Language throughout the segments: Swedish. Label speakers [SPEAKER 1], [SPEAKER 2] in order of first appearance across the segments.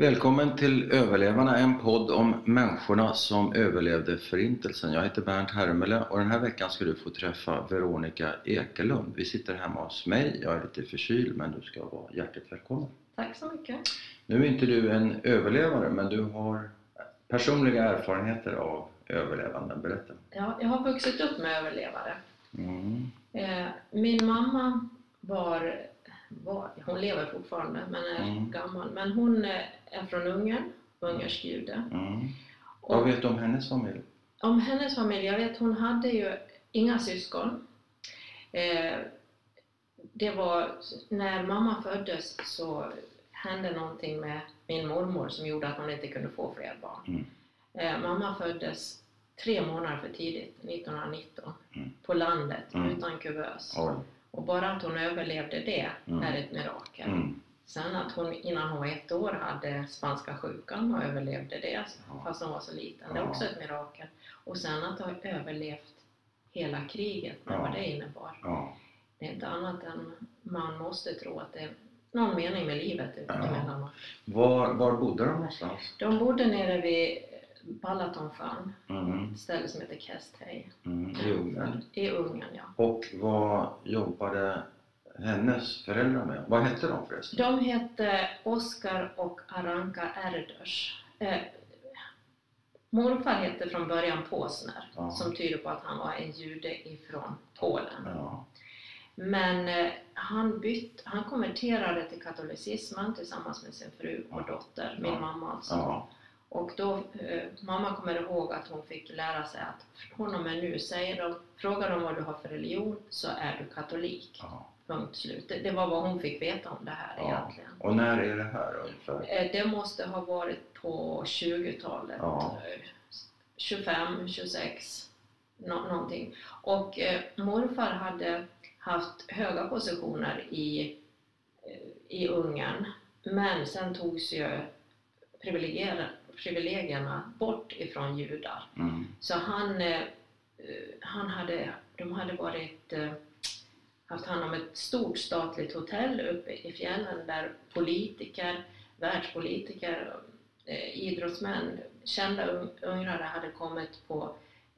[SPEAKER 1] Välkommen till Överlevarna, en podd om människorna som överlevde Förintelsen. Jag heter Bernt Hermele och den här veckan ska du få träffa Veronica Ekelund. Vi sitter hemma hos mig, jag är lite förkyld men du ska vara hjärtligt välkommen.
[SPEAKER 2] Tack så mycket.
[SPEAKER 1] Nu är inte du en överlevare men du har personliga erfarenheter av överlevande. Berätta.
[SPEAKER 2] Ja, jag har vuxit upp med överlevare.
[SPEAKER 1] Mm.
[SPEAKER 2] Eh, min mamma var, var, hon lever fortfarande men är
[SPEAKER 1] Mm.
[SPEAKER 2] gammal, men hon eh, är från Ungern, ungersk jude.
[SPEAKER 1] Mm. Vad vet du om hennes familj?
[SPEAKER 2] om hennes familj, jag vet hon hade ju inga syskon. Eh, det var, när mamma föddes så hände någonting med min mormor som gjorde att hon inte kunde få fler barn.
[SPEAKER 1] Mm.
[SPEAKER 2] Eh, mamma föddes tre månader för tidigt, 1919,
[SPEAKER 1] Mm.
[SPEAKER 2] på landet
[SPEAKER 1] Mm.
[SPEAKER 2] utan kuvös.
[SPEAKER 1] Oj.
[SPEAKER 2] Och bara att hon överlevde det
[SPEAKER 1] Mm.
[SPEAKER 2] är ett mirakel.
[SPEAKER 1] Mm.
[SPEAKER 2] Sen att hon innan hon var ett år hade spanska sjukan och överlevde det
[SPEAKER 1] Ja.
[SPEAKER 2] fast hon var så liten. Det är
[SPEAKER 1] Ja.
[SPEAKER 2] också ett mirakel. Och sen att ha överlevt hela kriget
[SPEAKER 1] Ja.
[SPEAKER 2] vad det innebar.
[SPEAKER 1] Ja.
[SPEAKER 2] Det är inte annat än man måste tro att det är någon mening med livet
[SPEAKER 1] Ja.
[SPEAKER 2] emellanåt.
[SPEAKER 1] Var, var bodde de någonstans?
[SPEAKER 2] De bodde nere vid Balatonsjön,
[SPEAKER 1] Mm.
[SPEAKER 2] ett ställe som heter Kesthei.
[SPEAKER 1] Mm. I Ungern.
[SPEAKER 2] I Ungern, ja.
[SPEAKER 1] Och vad jobbade hennes föräldrar med? Vad hette de förresten?
[SPEAKER 2] De hette Oskar och Aranka Erdős. Eh, morfar hette från början Posner,
[SPEAKER 1] Ja.
[SPEAKER 2] som tyder på att han var en jude ifrån Polen.
[SPEAKER 1] Ja.
[SPEAKER 2] Men eh, han, bytt, han konverterade till katolicismen tillsammans med sin fru och
[SPEAKER 1] Ja.
[SPEAKER 2] dotter, min mamma alltså. Och då, eh, mamma kommer ihåg att hon fick lära sig att från och med nu säger de, frågar de vad du har för religion så är du katolik.
[SPEAKER 1] ja.
[SPEAKER 2] Punkt slut. Det, det var vad hon fick veta om det här
[SPEAKER 1] Ja.
[SPEAKER 2] egentligen.
[SPEAKER 1] Och när är det här ungefär?
[SPEAKER 2] Eh, Det måste ha varit på 20-talet.
[SPEAKER 1] Ja.
[SPEAKER 2] eh, 25, 26, nå- någonting. Och eh, morfar hade haft höga positioner i, eh, i Ungern. Men sen togs ju privilegier- privilegierna bort ifrån judar.
[SPEAKER 1] Mm.
[SPEAKER 2] Så han, eh, han hade, de hade varit, eh, haft hand om ett stort statligt hotell uppe i fjällen där politiker, världspolitiker, eh, idrottsmän, kända ung- ungrare hade kommit på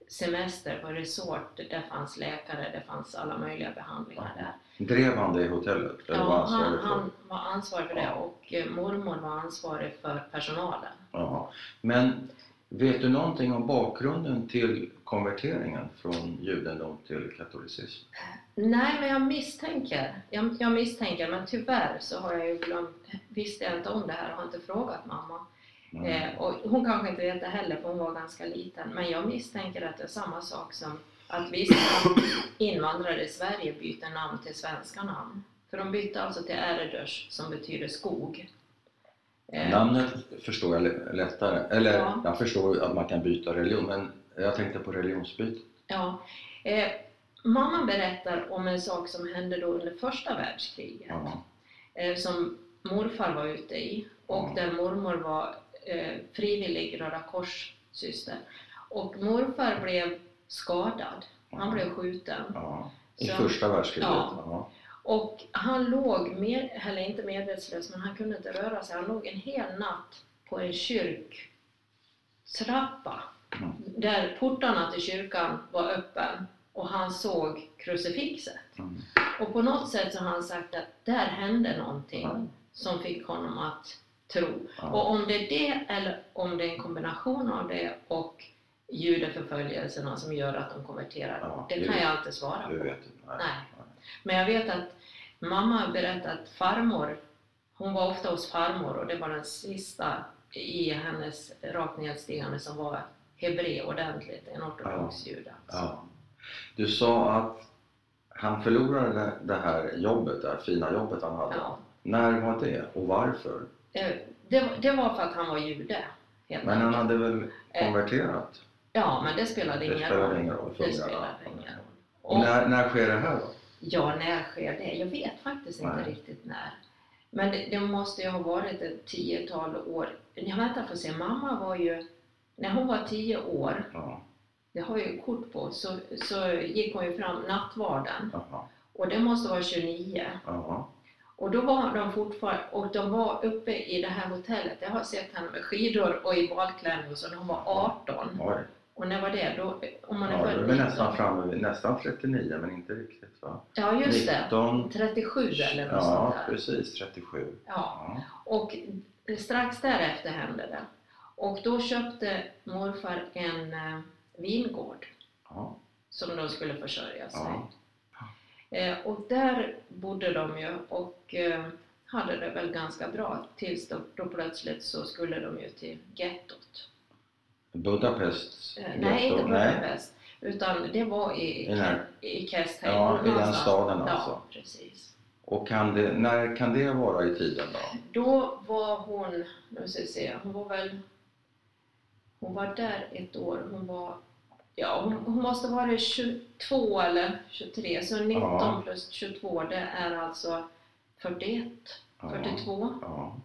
[SPEAKER 2] semester på resort. Där fanns läkare, det fanns alla möjliga behandlingar där.
[SPEAKER 1] Drev han det hotellet? Eller var
[SPEAKER 2] Ja, han,
[SPEAKER 1] ansvarig för-
[SPEAKER 2] han var ansvarig för det och eh, mormor var ansvarig för personalen.
[SPEAKER 1] Ja. Men vet du någonting om bakgrunden till konverteringen från judendom till katolicism?
[SPEAKER 2] Nej, men jag misstänker. Jag, jag misstänker, men tyvärr så har jag ju glömt, visste jag inte om det här och har inte frågat mamma.
[SPEAKER 1] Mm.
[SPEAKER 2] Eh, och hon kanske inte vet det heller för hon var ganska liten. Men jag misstänker att det är samma sak som att vissa invandrare i Sverige byter namn till svenska namn. För de bytte alltså till Erdős som betyder skog. Eh,
[SPEAKER 1] Namnet förstår jag lä- lättare. Eller
[SPEAKER 2] Ja.
[SPEAKER 1] jag förstår att man kan byta religion, men jag tänkte på religionsbyte.
[SPEAKER 2] Ja. Eh, mamma berättar om en sak som hände då under första världskriget.
[SPEAKER 1] Ja.
[SPEAKER 2] eh, som morfar var ute i och
[SPEAKER 1] Ja.
[SPEAKER 2] där mormor var eh, frivillig Röda Kors-syster. Och morfar blev skadad. Han blev skjuten.
[SPEAKER 1] Ja. I
[SPEAKER 2] Så-
[SPEAKER 1] första världskriget?
[SPEAKER 2] Ja.
[SPEAKER 1] Ja.
[SPEAKER 2] Och han låg, med, eller inte medvetslös, men han kunde inte röra sig. Han låg en hel natt på en kyrktrappa
[SPEAKER 1] Mm.
[SPEAKER 2] där portarna till kyrkan var öppen och han såg krucifixet.
[SPEAKER 1] Mm.
[SPEAKER 2] Och på något sätt så har han sagt att där hände någonting
[SPEAKER 1] Ja.
[SPEAKER 2] som fick honom att tro. Och om det är det eller om det är en kombination av det och judeförföljelserna som gör att de konverterar,
[SPEAKER 1] Ja,
[SPEAKER 2] det
[SPEAKER 1] det
[SPEAKER 2] kan jag inte svara på.
[SPEAKER 1] Nej.
[SPEAKER 2] Nej. Men jag vet att mamma berättade att farmor, hon var ofta hos farmor och det var den sista i hennes rakt nedstigande som var hebre ordentligt, en ortodox jude. alltså.
[SPEAKER 1] Ja. Du sa att han förlorade det- här jobbet, det här fina jobbet han hade.
[SPEAKER 2] Ja.
[SPEAKER 1] När var det och varför?
[SPEAKER 2] Eh, Det, det var för att han var jude.
[SPEAKER 1] Men han hade väl konverterat?
[SPEAKER 2] Ja, men det spelade
[SPEAKER 1] Det
[SPEAKER 2] ingen
[SPEAKER 1] spelade
[SPEAKER 2] roll.
[SPEAKER 1] ingen roll.
[SPEAKER 2] Det
[SPEAKER 1] ungarna.
[SPEAKER 2] ingen roll.
[SPEAKER 1] Och när, när sker det här då?
[SPEAKER 2] ja, när sker det? Jag vet faktiskt inte
[SPEAKER 1] Nej.
[SPEAKER 2] riktigt när. Men det, det måste ju ha varit ett tiotal år. Jag väntar för att se, mamma var ju, när hon var tio år,
[SPEAKER 1] Ja.
[SPEAKER 2] det har jag ju kort på, så, så gick hon ju fram nattvarden
[SPEAKER 1] Jaha.
[SPEAKER 2] och det måste vara 29.
[SPEAKER 1] Jaha.
[SPEAKER 2] Och då var de fortfarande, och de var uppe i det här hotellet. Jag har sett henne med skidor och i badklänning och så när hon var 18.
[SPEAKER 1] Oj.
[SPEAKER 2] Och när var det? Då, om man är
[SPEAKER 1] Ja,
[SPEAKER 2] född
[SPEAKER 1] är väl
[SPEAKER 2] 19.
[SPEAKER 1] nästan framme nästan 39 men inte riktigt va?
[SPEAKER 2] Ja, just det.
[SPEAKER 1] 19,
[SPEAKER 2] 37 eller något sånt
[SPEAKER 1] Ja,
[SPEAKER 2] där.
[SPEAKER 1] precis 37.
[SPEAKER 2] Ja.
[SPEAKER 1] Ja.
[SPEAKER 2] Och strax därefter hände det. Och då köpte morfar en eh, vingård
[SPEAKER 1] Ja.
[SPEAKER 2] som de skulle försörja sig.
[SPEAKER 1] Ja.
[SPEAKER 2] Eh, och där bodde de ju och eh, hade det väl ganska bra tills då, då plötsligt så skulle de ju till gettot.
[SPEAKER 1] Budapest?
[SPEAKER 2] Eh, nej, inte
[SPEAKER 1] getto? Nej.
[SPEAKER 2] Budapest. Utan det var i,
[SPEAKER 1] I den här-
[SPEAKER 2] i Kestheim.
[SPEAKER 1] Ja, i den staden alltså.
[SPEAKER 2] Ja, precis.
[SPEAKER 1] Och kan det, när kan det vara i tiden då?
[SPEAKER 2] Då var hon, nu ska vi se, hon var väl, hon var där ett år, hon var, ja hon, hon måste vara 22 eller 23, så 19
[SPEAKER 1] Ja.
[SPEAKER 2] plus 22 det är alltså 41,
[SPEAKER 1] Ja.
[SPEAKER 2] 42
[SPEAKER 1] Ja.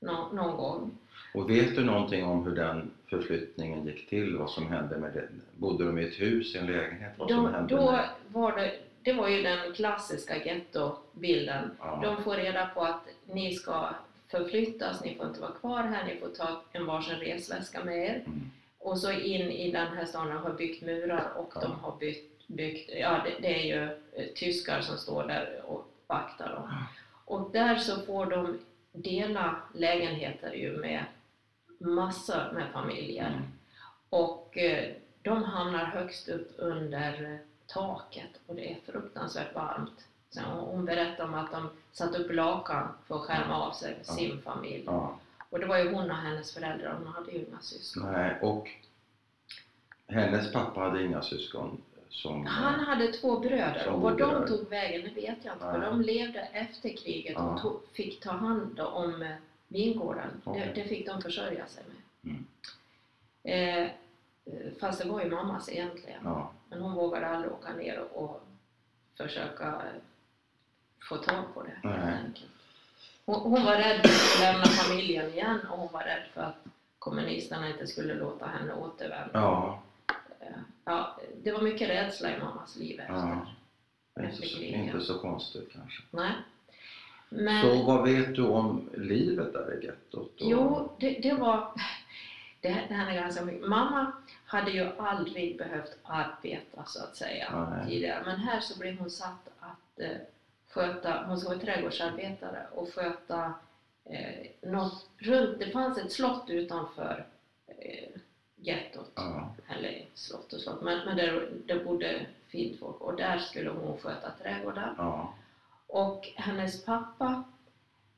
[SPEAKER 2] nå, någon gång.
[SPEAKER 1] Och vet du någonting om hur den förflyttningen gick till? Vad som hände med det? Bodde de i ett hus, i en lägenhet? Vad som hände
[SPEAKER 2] då
[SPEAKER 1] med...
[SPEAKER 2] var det, det var ju den klassiska gettobilden.
[SPEAKER 1] Ja.
[SPEAKER 2] De får reda på att ni ska förflyttas, ni får inte vara kvar här, ni får ta en varsin resväska med er.
[SPEAKER 1] Mm.
[SPEAKER 2] Och så in i den här staden de har byggt murar och
[SPEAKER 1] Ja.
[SPEAKER 2] de har byggt, byggt ja det, det är ju eh, tyskar som står där och vaktar dem.
[SPEAKER 1] Ja.
[SPEAKER 2] Och där så får de dela lägenheter ju med massor med familjer.
[SPEAKER 1] Mm.
[SPEAKER 2] Och eh, de hamnar högst upp under taket och det är fruktansvärt varmt. Så hon, berättade om att de satt upp lakan för att skärma av sig
[SPEAKER 1] Ja.
[SPEAKER 2] sin familj.
[SPEAKER 1] Ja.
[SPEAKER 2] Och det var ju hon och hennes föräldrar, hon hade ju inga syskon.
[SPEAKER 1] Nej, och hennes pappa hade inga syskon som...
[SPEAKER 2] Han hade två bröder och var de tog vägen det vet jag inte för
[SPEAKER 1] Nej.
[SPEAKER 2] de levde efter kriget
[SPEAKER 1] Ja.
[SPEAKER 2] och tog, fick ta hand om eh, vingården.
[SPEAKER 1] Okej.
[SPEAKER 2] Det, det fick de försörja sig med.
[SPEAKER 1] Mm.
[SPEAKER 2] Eh, eh, fast det var ju mammas egentligen.
[SPEAKER 1] Ja.
[SPEAKER 2] Men hon vågade aldrig åka ner och, och försöka få tag på det. Hon, hon var rädd för att lämna familjen igen och hon var rädd för att kommunisterna inte skulle låta henne återvända.
[SPEAKER 1] Ja.
[SPEAKER 2] Eh, Ja, det var mycket rädsla i mammas liv efter.
[SPEAKER 1] ja. Inte,
[SPEAKER 2] Efter
[SPEAKER 1] så,
[SPEAKER 2] kriget.
[SPEAKER 1] inte så konstigt kanske.
[SPEAKER 2] Nej. Men,
[SPEAKER 1] Så vad vet du om livet där i gettot?
[SPEAKER 2] jo, det, det var... Det, det här är ganska mycket. Mamma hade ju aldrig behövt arbeta så att säga
[SPEAKER 1] Nej.
[SPEAKER 2] tidigare. Men här så blev hon satt att eh, sköta, hon ska vara trädgårdsarbetare och sköta eh, något runt, det fanns ett slott utanför eh, gettot.
[SPEAKER 1] Ja.
[SPEAKER 2] Eller slott och slott, men, men där, där bodde fint folk och där skulle hon sköta trädgården.
[SPEAKER 1] Ja.
[SPEAKER 2] Och hennes pappa,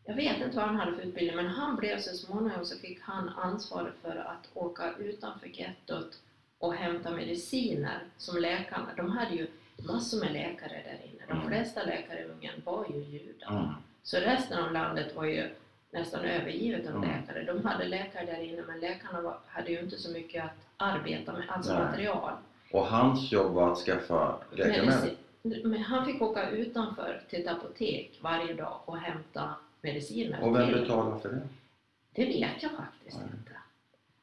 [SPEAKER 2] jag vet inte vad han hade för utbildning, men han blev så småningom så fick han ansvar för att åka utanför gettot och hämta mediciner som läkarna. De hade ju massor med läkare där inne. De
[SPEAKER 1] Mm.
[SPEAKER 2] flesta läkare i Ungern var ju judar.
[SPEAKER 1] Mm.
[SPEAKER 2] Så resten av landet var ju nästan övergivet av
[SPEAKER 1] Mm.
[SPEAKER 2] läkare. De hade läkare där inne, men läkarna var, hade ju inte så mycket att arbeta med, alltså
[SPEAKER 1] Nej.
[SPEAKER 2] material.
[SPEAKER 1] Och hans jobb var att skaffa läkemedel?
[SPEAKER 2] Han fick åka utanför till ett apotek varje dag och hämta mediciner.
[SPEAKER 1] Och vem betalar för det?
[SPEAKER 2] Det vet jag faktiskt
[SPEAKER 1] Nej.
[SPEAKER 2] inte.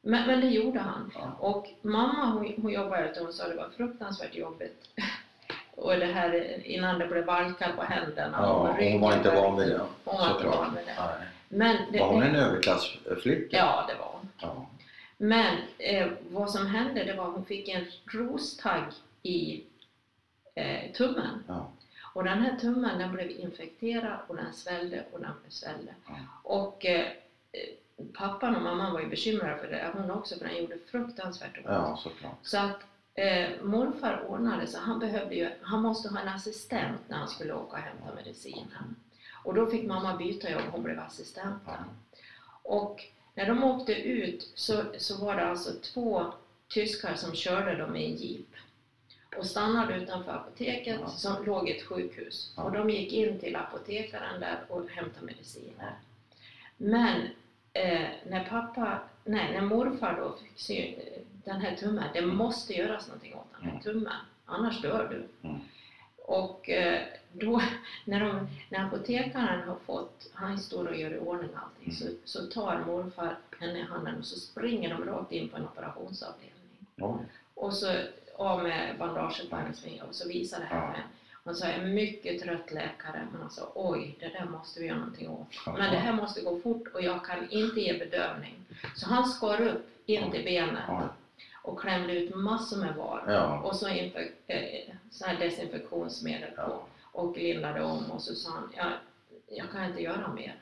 [SPEAKER 2] Men, men det gjorde han.
[SPEAKER 1] Ja.
[SPEAKER 2] Och mamma hon, hon jobbade ute och hon sa att det var fruktansvärt jobbigt. och det här innan det blev valkar på händerna
[SPEAKER 1] Ja,
[SPEAKER 2] och ryggen.
[SPEAKER 1] hon var inte van vid det.
[SPEAKER 2] Hon var inte van vid det.
[SPEAKER 1] Nej.
[SPEAKER 2] Men det,
[SPEAKER 1] Var hon en överklassflicka?
[SPEAKER 2] Ja, det var hon.
[SPEAKER 1] Ja.
[SPEAKER 2] Men eh, vad som hände det var att hon fick en rostagg i eh, tummen.
[SPEAKER 1] Ja.
[SPEAKER 2] Och den här tummen den blev infekterad och den svällde och den svällde.
[SPEAKER 1] Ja.
[SPEAKER 2] Och eh, pappan och mamman var ju bekymrade för det, hon också, för den gjorde fruktansvärt ont.
[SPEAKER 1] ja.
[SPEAKER 2] Så att eh, morfar ordnade så han behövde ju, han måste ha en assistent när han skulle åka och hämta medicinen. Och då fick mamma byta jobb, hon blev assistent.
[SPEAKER 1] Ja.
[SPEAKER 2] Och när de åkte ut så, så var det alltså två tyskar som körde dem i en jeep och stannade utanför apoteket
[SPEAKER 1] Ja.
[SPEAKER 2] som låg ett sjukhus.
[SPEAKER 1] Ja.
[SPEAKER 2] Och de gick in till apotekaren där och hämtade mediciner. Men eh, när pappa, nej, när morfar då fick sy den här tummen, det måste göras någonting åt den här
[SPEAKER 1] Mm.
[SPEAKER 2] tummen, annars dör du.
[SPEAKER 1] Mm.
[SPEAKER 2] Och eh, då, när, de, när apotekaren har fått, han står och gör i ordning allting, så, så tar morfar henne i handen och så springer de rakt in på en operationsavdelning. Och så av med bandaget på hennes finger och så visar det här henne. Han sa, jag är mycket trött läkare, men han sa, oj, det där måste vi göra någonting åt. Men det här måste gå fort och jag kan inte ge bedövning. Så han skar upp in till benet och klämde ut massor med var.
[SPEAKER 1] Ja.
[SPEAKER 2] Och så eh, så här desinfektionsmedel på
[SPEAKER 1] Ja.
[SPEAKER 2] och lindade om och så sa han, ja, jag kan inte göra mer.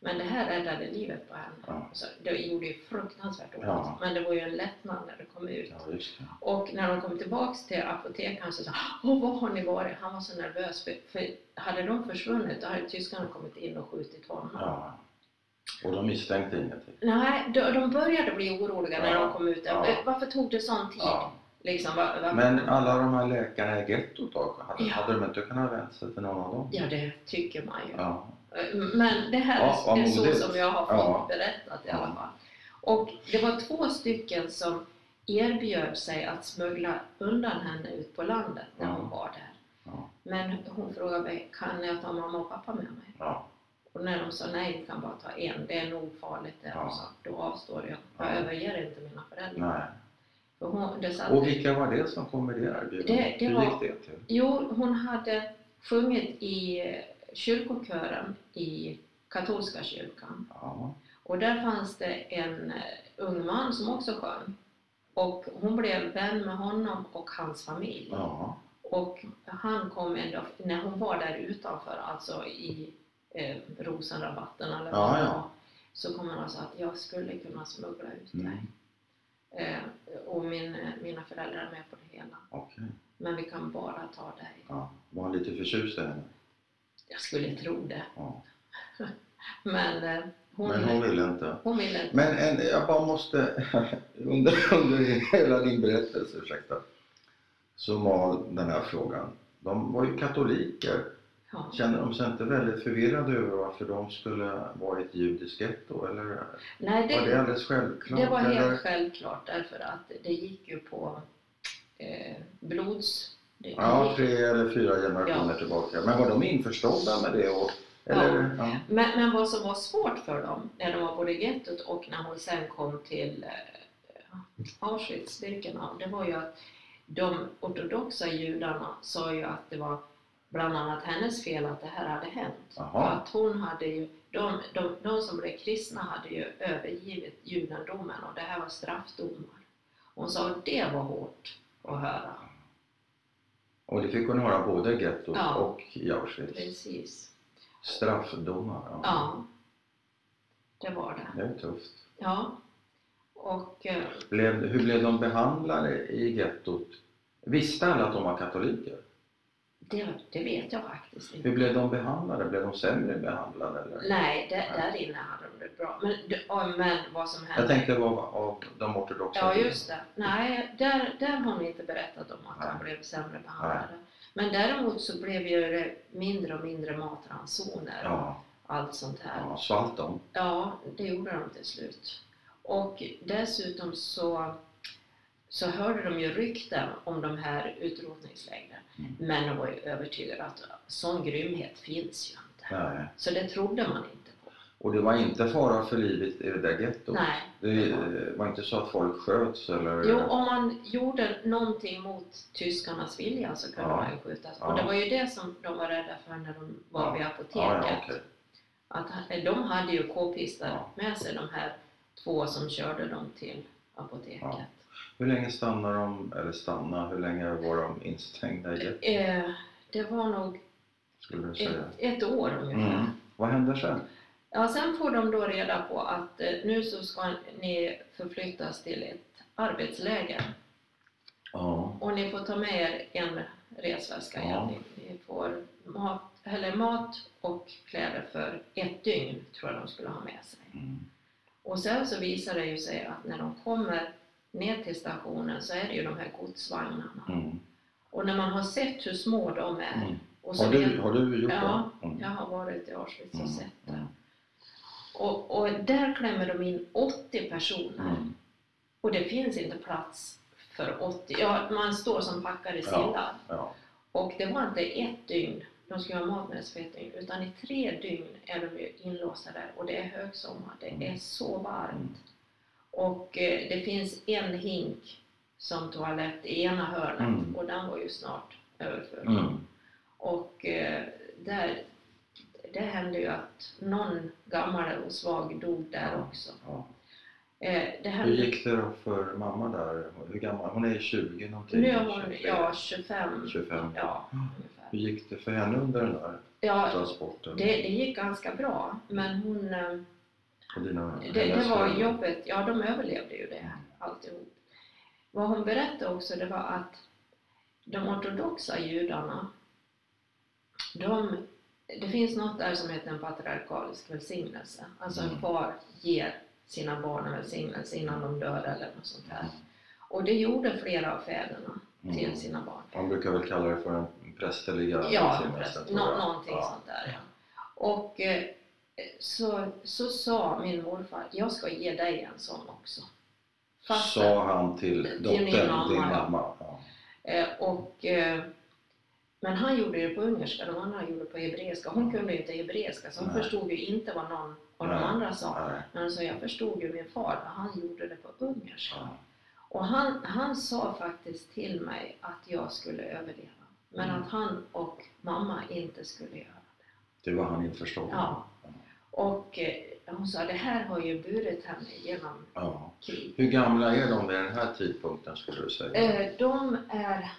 [SPEAKER 2] Men det här räddade livet på henne.
[SPEAKER 1] Ja.
[SPEAKER 2] Så det gjorde ju fruktansvärt ont.
[SPEAKER 1] Ja.
[SPEAKER 2] Men det var ju en lättnad när det kom ut.
[SPEAKER 1] ja, det.
[SPEAKER 2] Och när de kom tillbaks till apotekaren så sa han, var har ni varit? Han var så nervös. För, för hade de försvunnit då hade tyskarna kommit in och skjutit honom.
[SPEAKER 1] Och de misstänkte ingenting?
[SPEAKER 2] Nej, de, de började bli oroliga när de kom ut. Varför tog det sån tid? Liksom, var, varför?
[SPEAKER 1] Men alla de här läkarna i gettot då? Hade,
[SPEAKER 2] Ja.
[SPEAKER 1] hade de inte kunnat vända sig till någon av dem?
[SPEAKER 2] Ja, det tycker man ju.
[SPEAKER 1] Ja.
[SPEAKER 2] Men det här
[SPEAKER 1] Ja,
[SPEAKER 2] är så som jag har fått
[SPEAKER 1] Ja.
[SPEAKER 2] berättat i alla fall. Och det var två stycken som erbjöd sig att smuggla undan henne ut på landet när
[SPEAKER 1] Ja.
[SPEAKER 2] hon var där.
[SPEAKER 1] Ja.
[SPEAKER 2] Men hon frågade mig, kan jag ta mamma och pappa med mig?
[SPEAKER 1] Ja.
[SPEAKER 2] Och när de sa nej, vi kan bara ta en, det är nog farligt det.
[SPEAKER 1] Ja.
[SPEAKER 2] Så, då avstår jag. Jag
[SPEAKER 1] Ja.
[SPEAKER 2] överger inte mina föräldrar.
[SPEAKER 1] Nej.
[SPEAKER 2] För hon, det satt,
[SPEAKER 1] Och vilka var det som kom med det erbjudandet?
[SPEAKER 2] Det- det
[SPEAKER 1] Hur
[SPEAKER 2] var-
[SPEAKER 1] gick det till?
[SPEAKER 2] Jo, hon hade sjungit i kyrkokören i katolska kyrkan.
[SPEAKER 1] Ja.
[SPEAKER 2] Och där fanns det en eh, ung man som också sjöng. Och hon blev vän med honom och hans familj.
[SPEAKER 1] Ja.
[SPEAKER 2] Och han kom dag, när hon var där utanför, alltså i eh, Rosenrabatten eller vad
[SPEAKER 1] Ja,
[SPEAKER 2] det var, så kom han och sa att jag skulle kunna smuggla ut dig.
[SPEAKER 1] Mm.
[SPEAKER 2] Eh, och min, eh, mina föräldrar är med på det hela.
[SPEAKER 1] Okej.
[SPEAKER 2] Men vi kan bara ta dig.
[SPEAKER 1] Ja. Var han lite förtjust i henne?
[SPEAKER 2] Jag skulle tro det.
[SPEAKER 1] Ja.
[SPEAKER 2] Men eh, hon,
[SPEAKER 1] Men hon ville inte?
[SPEAKER 2] hon ville inte.
[SPEAKER 1] Men en, jag bara måste, under, under hela din berättelse, ursäkta, så var den här frågan. De var ju katoliker.
[SPEAKER 2] Ja.
[SPEAKER 1] Känner de sig inte väldigt förvirrade över varför de skulle vara i ett judiskt getto? Eller
[SPEAKER 2] Nej,
[SPEAKER 1] var det
[SPEAKER 2] det,
[SPEAKER 1] alldeles självklart?
[SPEAKER 2] det var helt
[SPEAKER 1] eller?
[SPEAKER 2] självklart därför att det gick ju på eh, blods... Det,
[SPEAKER 1] Ja, tre eller fyra generationer
[SPEAKER 2] Ja.
[SPEAKER 1] tillbaka. Men var de införstådda med det? Och, eller, ja.
[SPEAKER 2] men, men vad som var svårt för dem när de var både i gettot och när hon sen kom till eh, Auschwitz-Birkenau, det var ju att de ortodoxa judarna sa ju att det var bland annat hennes fel att det här hade hänt. För att hon hade ju, de, de, de som blev kristna hade ju övergivit judendomen och det här var straffdomar. Hon sa att det var hårt att höra.
[SPEAKER 1] Och det fick hon höra både i gettot
[SPEAKER 2] Ja.
[SPEAKER 1] och i Auschwitz.
[SPEAKER 2] Precis.
[SPEAKER 1] Straffdomar. Ja.
[SPEAKER 2] Ja, det var det.
[SPEAKER 1] Det är tufft.
[SPEAKER 2] Ja. Och eh,
[SPEAKER 1] Blev, hur blev de behandlade i gettot? Visste alla att de var katoliker?
[SPEAKER 2] Det, det vet jag faktiskt inte.
[SPEAKER 1] Hur blev de behandlade? Blev de sämre behandlade? Eller?
[SPEAKER 2] Nej, där, där inne hade de det bra. Men, det- ja, men vad som hände...
[SPEAKER 1] Jag tänkte av de ortodoxa
[SPEAKER 2] Ja, just det. Nej, där, där har hon inte berättat om att de
[SPEAKER 1] Nej.
[SPEAKER 2] blev sämre behandlade. Men däremot så blev ju det mindre och mindre matransoner och
[SPEAKER 1] Ja,
[SPEAKER 2] allt sånt här.
[SPEAKER 1] ja, svalt de?
[SPEAKER 2] Ja, det gjorde de till slut. Och dessutom så, så hörde de ju rykten om de här utrotningslägren. Men de var ju övertygade att sån grymhet finns ju inte.
[SPEAKER 1] Nej.
[SPEAKER 2] Så det trodde man inte på.
[SPEAKER 1] Och det var inte fara för livet i det där gettot?
[SPEAKER 2] Nej.
[SPEAKER 1] Det eh, var inte så att folk sköts eller?
[SPEAKER 2] Jo, om man gjorde någonting mot tyskarnas vilja så kunde
[SPEAKER 1] Ja.
[SPEAKER 2] man ju skjutas.
[SPEAKER 1] Ja.
[SPEAKER 2] Och det var ju det som de var rädda för när de var
[SPEAKER 1] Ja.
[SPEAKER 2] vid apoteket.
[SPEAKER 1] Okej.
[SPEAKER 2] Att ha- de hade ju k-pistar med sig, de här två som körde dem till apoteket.
[SPEAKER 1] Hur länge stannade de, eller stanna, hur länge var de instängda i gettot
[SPEAKER 2] Eh, det var nog ett, ett år ungefär.
[SPEAKER 1] Mm. Vad hände sen?
[SPEAKER 2] Ja, sen får de då reda på att eh, nu så ska ni förflyttas till ett arbetsläger
[SPEAKER 1] Ja.
[SPEAKER 2] och ni får ta med er en resväska.
[SPEAKER 1] Ja.
[SPEAKER 2] Ja. Ni, ni får mat, eller mat och kläder för ett dygn, tror jag de skulle ha med sig.
[SPEAKER 1] Mm.
[SPEAKER 2] Och sen så visar det ju sig att när de kommer ner till stationen så är det ju de här godsvagnarna.
[SPEAKER 1] Mm.
[SPEAKER 2] Och när man har sett hur små de är
[SPEAKER 1] Mm.
[SPEAKER 2] och så
[SPEAKER 1] Har,
[SPEAKER 2] vet-
[SPEAKER 1] du, har du gjort
[SPEAKER 2] Ja,
[SPEAKER 1] det? Mm.
[SPEAKER 2] jag har varit i Auschwitz och
[SPEAKER 1] Mm.
[SPEAKER 2] sett det.
[SPEAKER 1] Mm.
[SPEAKER 2] Och, och där klämmer de in 80 personer.
[SPEAKER 1] Mm.
[SPEAKER 2] Och det finns inte plats för 80. Ja, man står som packade
[SPEAKER 1] Ja.
[SPEAKER 2] sillar.
[SPEAKER 1] Ja.
[SPEAKER 2] Och det var inte ett dygn de skulle ha mat med för ett dygn, utan i tre dygn är de ju inlåsta där och det är högsommar, det
[SPEAKER 1] Mm.
[SPEAKER 2] är så varmt. Och eh, det finns en hink som toalett i ena hörnet
[SPEAKER 1] Mm.
[SPEAKER 2] och den var ju snart överfull.
[SPEAKER 1] Mm.
[SPEAKER 2] Och eh, där, det hände ju att någon gammal och svag dog där
[SPEAKER 1] Ja.
[SPEAKER 2] också.
[SPEAKER 1] Ja.
[SPEAKER 2] Eh, det
[SPEAKER 1] Hur
[SPEAKER 2] hände,
[SPEAKER 1] gick det då för mamma där? Hur gammal? Hon är 20 någonting?
[SPEAKER 2] nu är hon
[SPEAKER 1] 23,
[SPEAKER 2] ja, 25.
[SPEAKER 1] 25.
[SPEAKER 2] Ja, ungefär.
[SPEAKER 1] Hur gick det för henne under den där
[SPEAKER 2] Ja,
[SPEAKER 1] transporten?
[SPEAKER 2] det, det gick ganska bra, men hon...
[SPEAKER 1] dina,
[SPEAKER 2] Det, det var jobbet, ja de överlevde ju det alltihop. Vad hon berättade också det var att de ortodoxa judarna, de, det finns något där som heter en patriarkalisk välsignelse. Alltså en
[SPEAKER 1] Mm.
[SPEAKER 2] far ger sina barn en välsignelse innan de dör eller något sånt här.
[SPEAKER 1] Mm.
[SPEAKER 2] Och det gjorde flera av fäderna till
[SPEAKER 1] Mm.
[SPEAKER 2] sina barn.
[SPEAKER 1] Man brukar väl kalla det för en prästerliga
[SPEAKER 2] Ja,
[SPEAKER 1] välsignelse, tror
[SPEAKER 2] nå, någonting
[SPEAKER 1] ja.
[SPEAKER 2] sånt där ja. Och eh, så, så sa min morfar, jag ska ge dig en sån också. Fast-
[SPEAKER 1] Sa han till dottern,
[SPEAKER 2] mamma,
[SPEAKER 1] din mamma? Ja.
[SPEAKER 2] Eh, och, eh, men han gjorde det på ungerska, de andra gjorde det på hebreiska. Hon kunde ju inte hebreiska så hon
[SPEAKER 1] Nej.
[SPEAKER 2] förstod ju inte vad någon av de andra sa.
[SPEAKER 1] Nej.
[SPEAKER 2] Men så jag förstod ju min far, han gjorde det på ungerska.
[SPEAKER 1] Ja.
[SPEAKER 2] Och han, han sa faktiskt till mig att jag skulle överleva. Men
[SPEAKER 1] Mm.
[SPEAKER 2] att han och mamma inte skulle göra det.
[SPEAKER 1] Det var han införstådd.
[SPEAKER 2] Ja. Och eh, hon sa, det här har ju burit henne genom
[SPEAKER 1] Ja.
[SPEAKER 2] krig.
[SPEAKER 1] Hur gamla är de vid den här tidpunkten skulle du säga?
[SPEAKER 2] Eh, de är,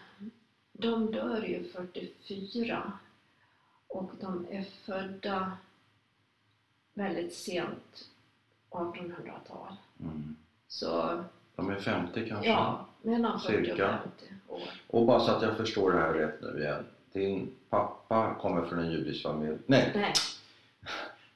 [SPEAKER 2] de dör ju 44 och de är födda väldigt sent 1800-tal.
[SPEAKER 1] Mm.
[SPEAKER 2] Så
[SPEAKER 1] De är 50 kanske?
[SPEAKER 2] ja, mellan 40
[SPEAKER 1] Cirka.
[SPEAKER 2] och 50 år.
[SPEAKER 1] Och bara så att jag förstår det här rätt nu igen. Din pappa kommer från en judisk familj. Nej,
[SPEAKER 2] Nej,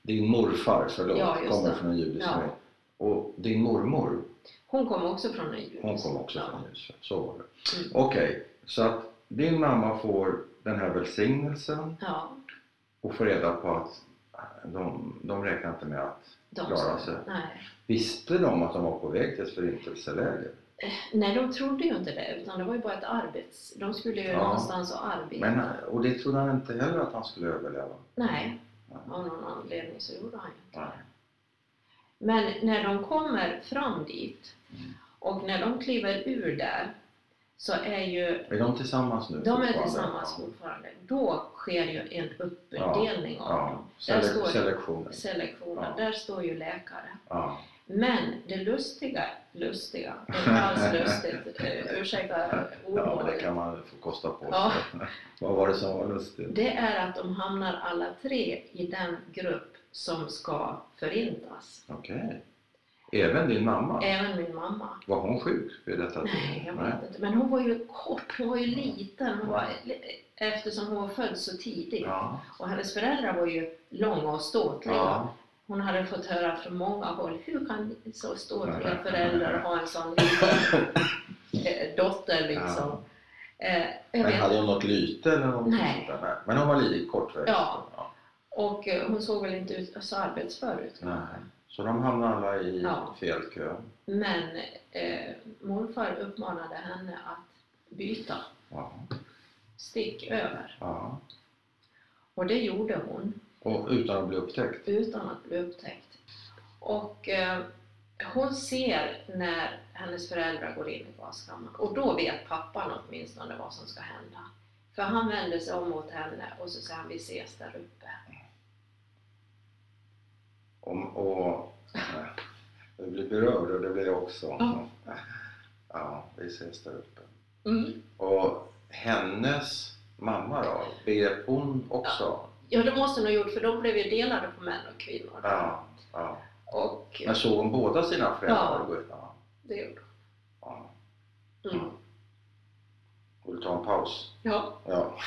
[SPEAKER 1] din morfar, förlåt,
[SPEAKER 2] Ja,
[SPEAKER 1] kommer från en judisk
[SPEAKER 2] Ja.
[SPEAKER 1] familj. Och din mormor,
[SPEAKER 2] hon kom också från en judisk.
[SPEAKER 1] hon kom också
[SPEAKER 2] ja.
[SPEAKER 1] från en judisk familj. Så var det.
[SPEAKER 2] Mm.
[SPEAKER 1] Okej, så att din mamma får den här välsignelsen
[SPEAKER 2] Ja,
[SPEAKER 1] och får reda på att de, de räknar inte med att
[SPEAKER 2] de
[SPEAKER 1] klara sig.
[SPEAKER 2] Nej.
[SPEAKER 1] Visste de att de var på väg till ett förintelseläger?
[SPEAKER 2] Nej, de trodde ju inte det, utan det var ju bara ett arbets... De skulle ju
[SPEAKER 1] Ja.
[SPEAKER 2] någonstans och arbeta.
[SPEAKER 1] Men, och det trodde han inte heller att han skulle överleva.
[SPEAKER 2] Nej. Av någon anledning så gjorde han ju inte
[SPEAKER 1] Nej.
[SPEAKER 2] Men när de kommer fram dit
[SPEAKER 1] Mm.
[SPEAKER 2] och när de kliver ur där så är ju
[SPEAKER 1] Är de tillsammans nu?
[SPEAKER 2] de är tillsammans fortfarande. Då sker ju en uppdelning av
[SPEAKER 1] Ja.
[SPEAKER 2] dem. Där
[SPEAKER 1] Sele-
[SPEAKER 2] står
[SPEAKER 1] selektionen.
[SPEAKER 2] selektionen.
[SPEAKER 1] Ja.
[SPEAKER 2] Där står ju läkare.
[SPEAKER 1] Ja.
[SPEAKER 2] Men det lustiga, lustiga, det är alls lustigt, eh, ursäkta
[SPEAKER 1] ja, det
[SPEAKER 2] ordvalet.
[SPEAKER 1] kan man få kosta på.
[SPEAKER 2] Ja.
[SPEAKER 1] Vad var det som var lustigt?
[SPEAKER 2] Det är att de hamnar alla tre i den grupp som ska förintas.
[SPEAKER 1] Okej. Även din mamma?
[SPEAKER 2] Även min mamma.
[SPEAKER 1] Var hon sjuk vid detta
[SPEAKER 2] Nej, jag
[SPEAKER 1] Nej.
[SPEAKER 2] vet inte. Men hon var ju kort, hon var ju liten. Hon var, eftersom hon var född så tidigt.
[SPEAKER 1] Ja.
[SPEAKER 2] Och hennes föräldrar var ju långa och ståtliga.
[SPEAKER 1] Ja.
[SPEAKER 2] Hon hade fått höra från många håll, hur kan så ståtliga föräldrar ha en sån liten eh, dotter liksom? Eh, jag
[SPEAKER 1] Men
[SPEAKER 2] vet.
[SPEAKER 1] hade hon något lyte eller något
[SPEAKER 2] Nej.
[SPEAKER 1] sånt där? Men hon var lite kortväxt?
[SPEAKER 2] Ja.
[SPEAKER 1] ja.
[SPEAKER 2] Och eh, hon såg väl inte ut så arbetsför ut.
[SPEAKER 1] Så de hamnade alla i
[SPEAKER 2] Ja.
[SPEAKER 1] fel kö?
[SPEAKER 2] Men eh, morfar uppmanade henne att byta,
[SPEAKER 1] Ja.
[SPEAKER 2] stick över.
[SPEAKER 1] ja.
[SPEAKER 2] Och det gjorde hon.
[SPEAKER 1] Och utan att bli upptäckt?
[SPEAKER 2] utan att bli upptäckt. Och eh, hon ser när hennes föräldrar går in i gaskammaren och då vet pappan åtminstone vad som ska hända. För han vänder sig om mot henne och så säger han vi ses där uppe.
[SPEAKER 1] Och, och jag blir berörd och det blir jag också.
[SPEAKER 2] Ja.
[SPEAKER 1] Ja, vi ses där uppe.
[SPEAKER 2] Mm.
[SPEAKER 1] Och hennes mamma då? Begrep hon också?
[SPEAKER 2] Ja det måste hon ha gjort för de blev ju delade på män och kvinnor.
[SPEAKER 1] Ja. ja.
[SPEAKER 2] Och
[SPEAKER 1] Men såg hon båda sina föräldrar
[SPEAKER 2] Ja.
[SPEAKER 1] gå ut? Ja.
[SPEAKER 2] det gjorde
[SPEAKER 1] ja.
[SPEAKER 2] hon. Mm.
[SPEAKER 1] Vill du ta en paus?
[SPEAKER 2] Ja.
[SPEAKER 1] Ja,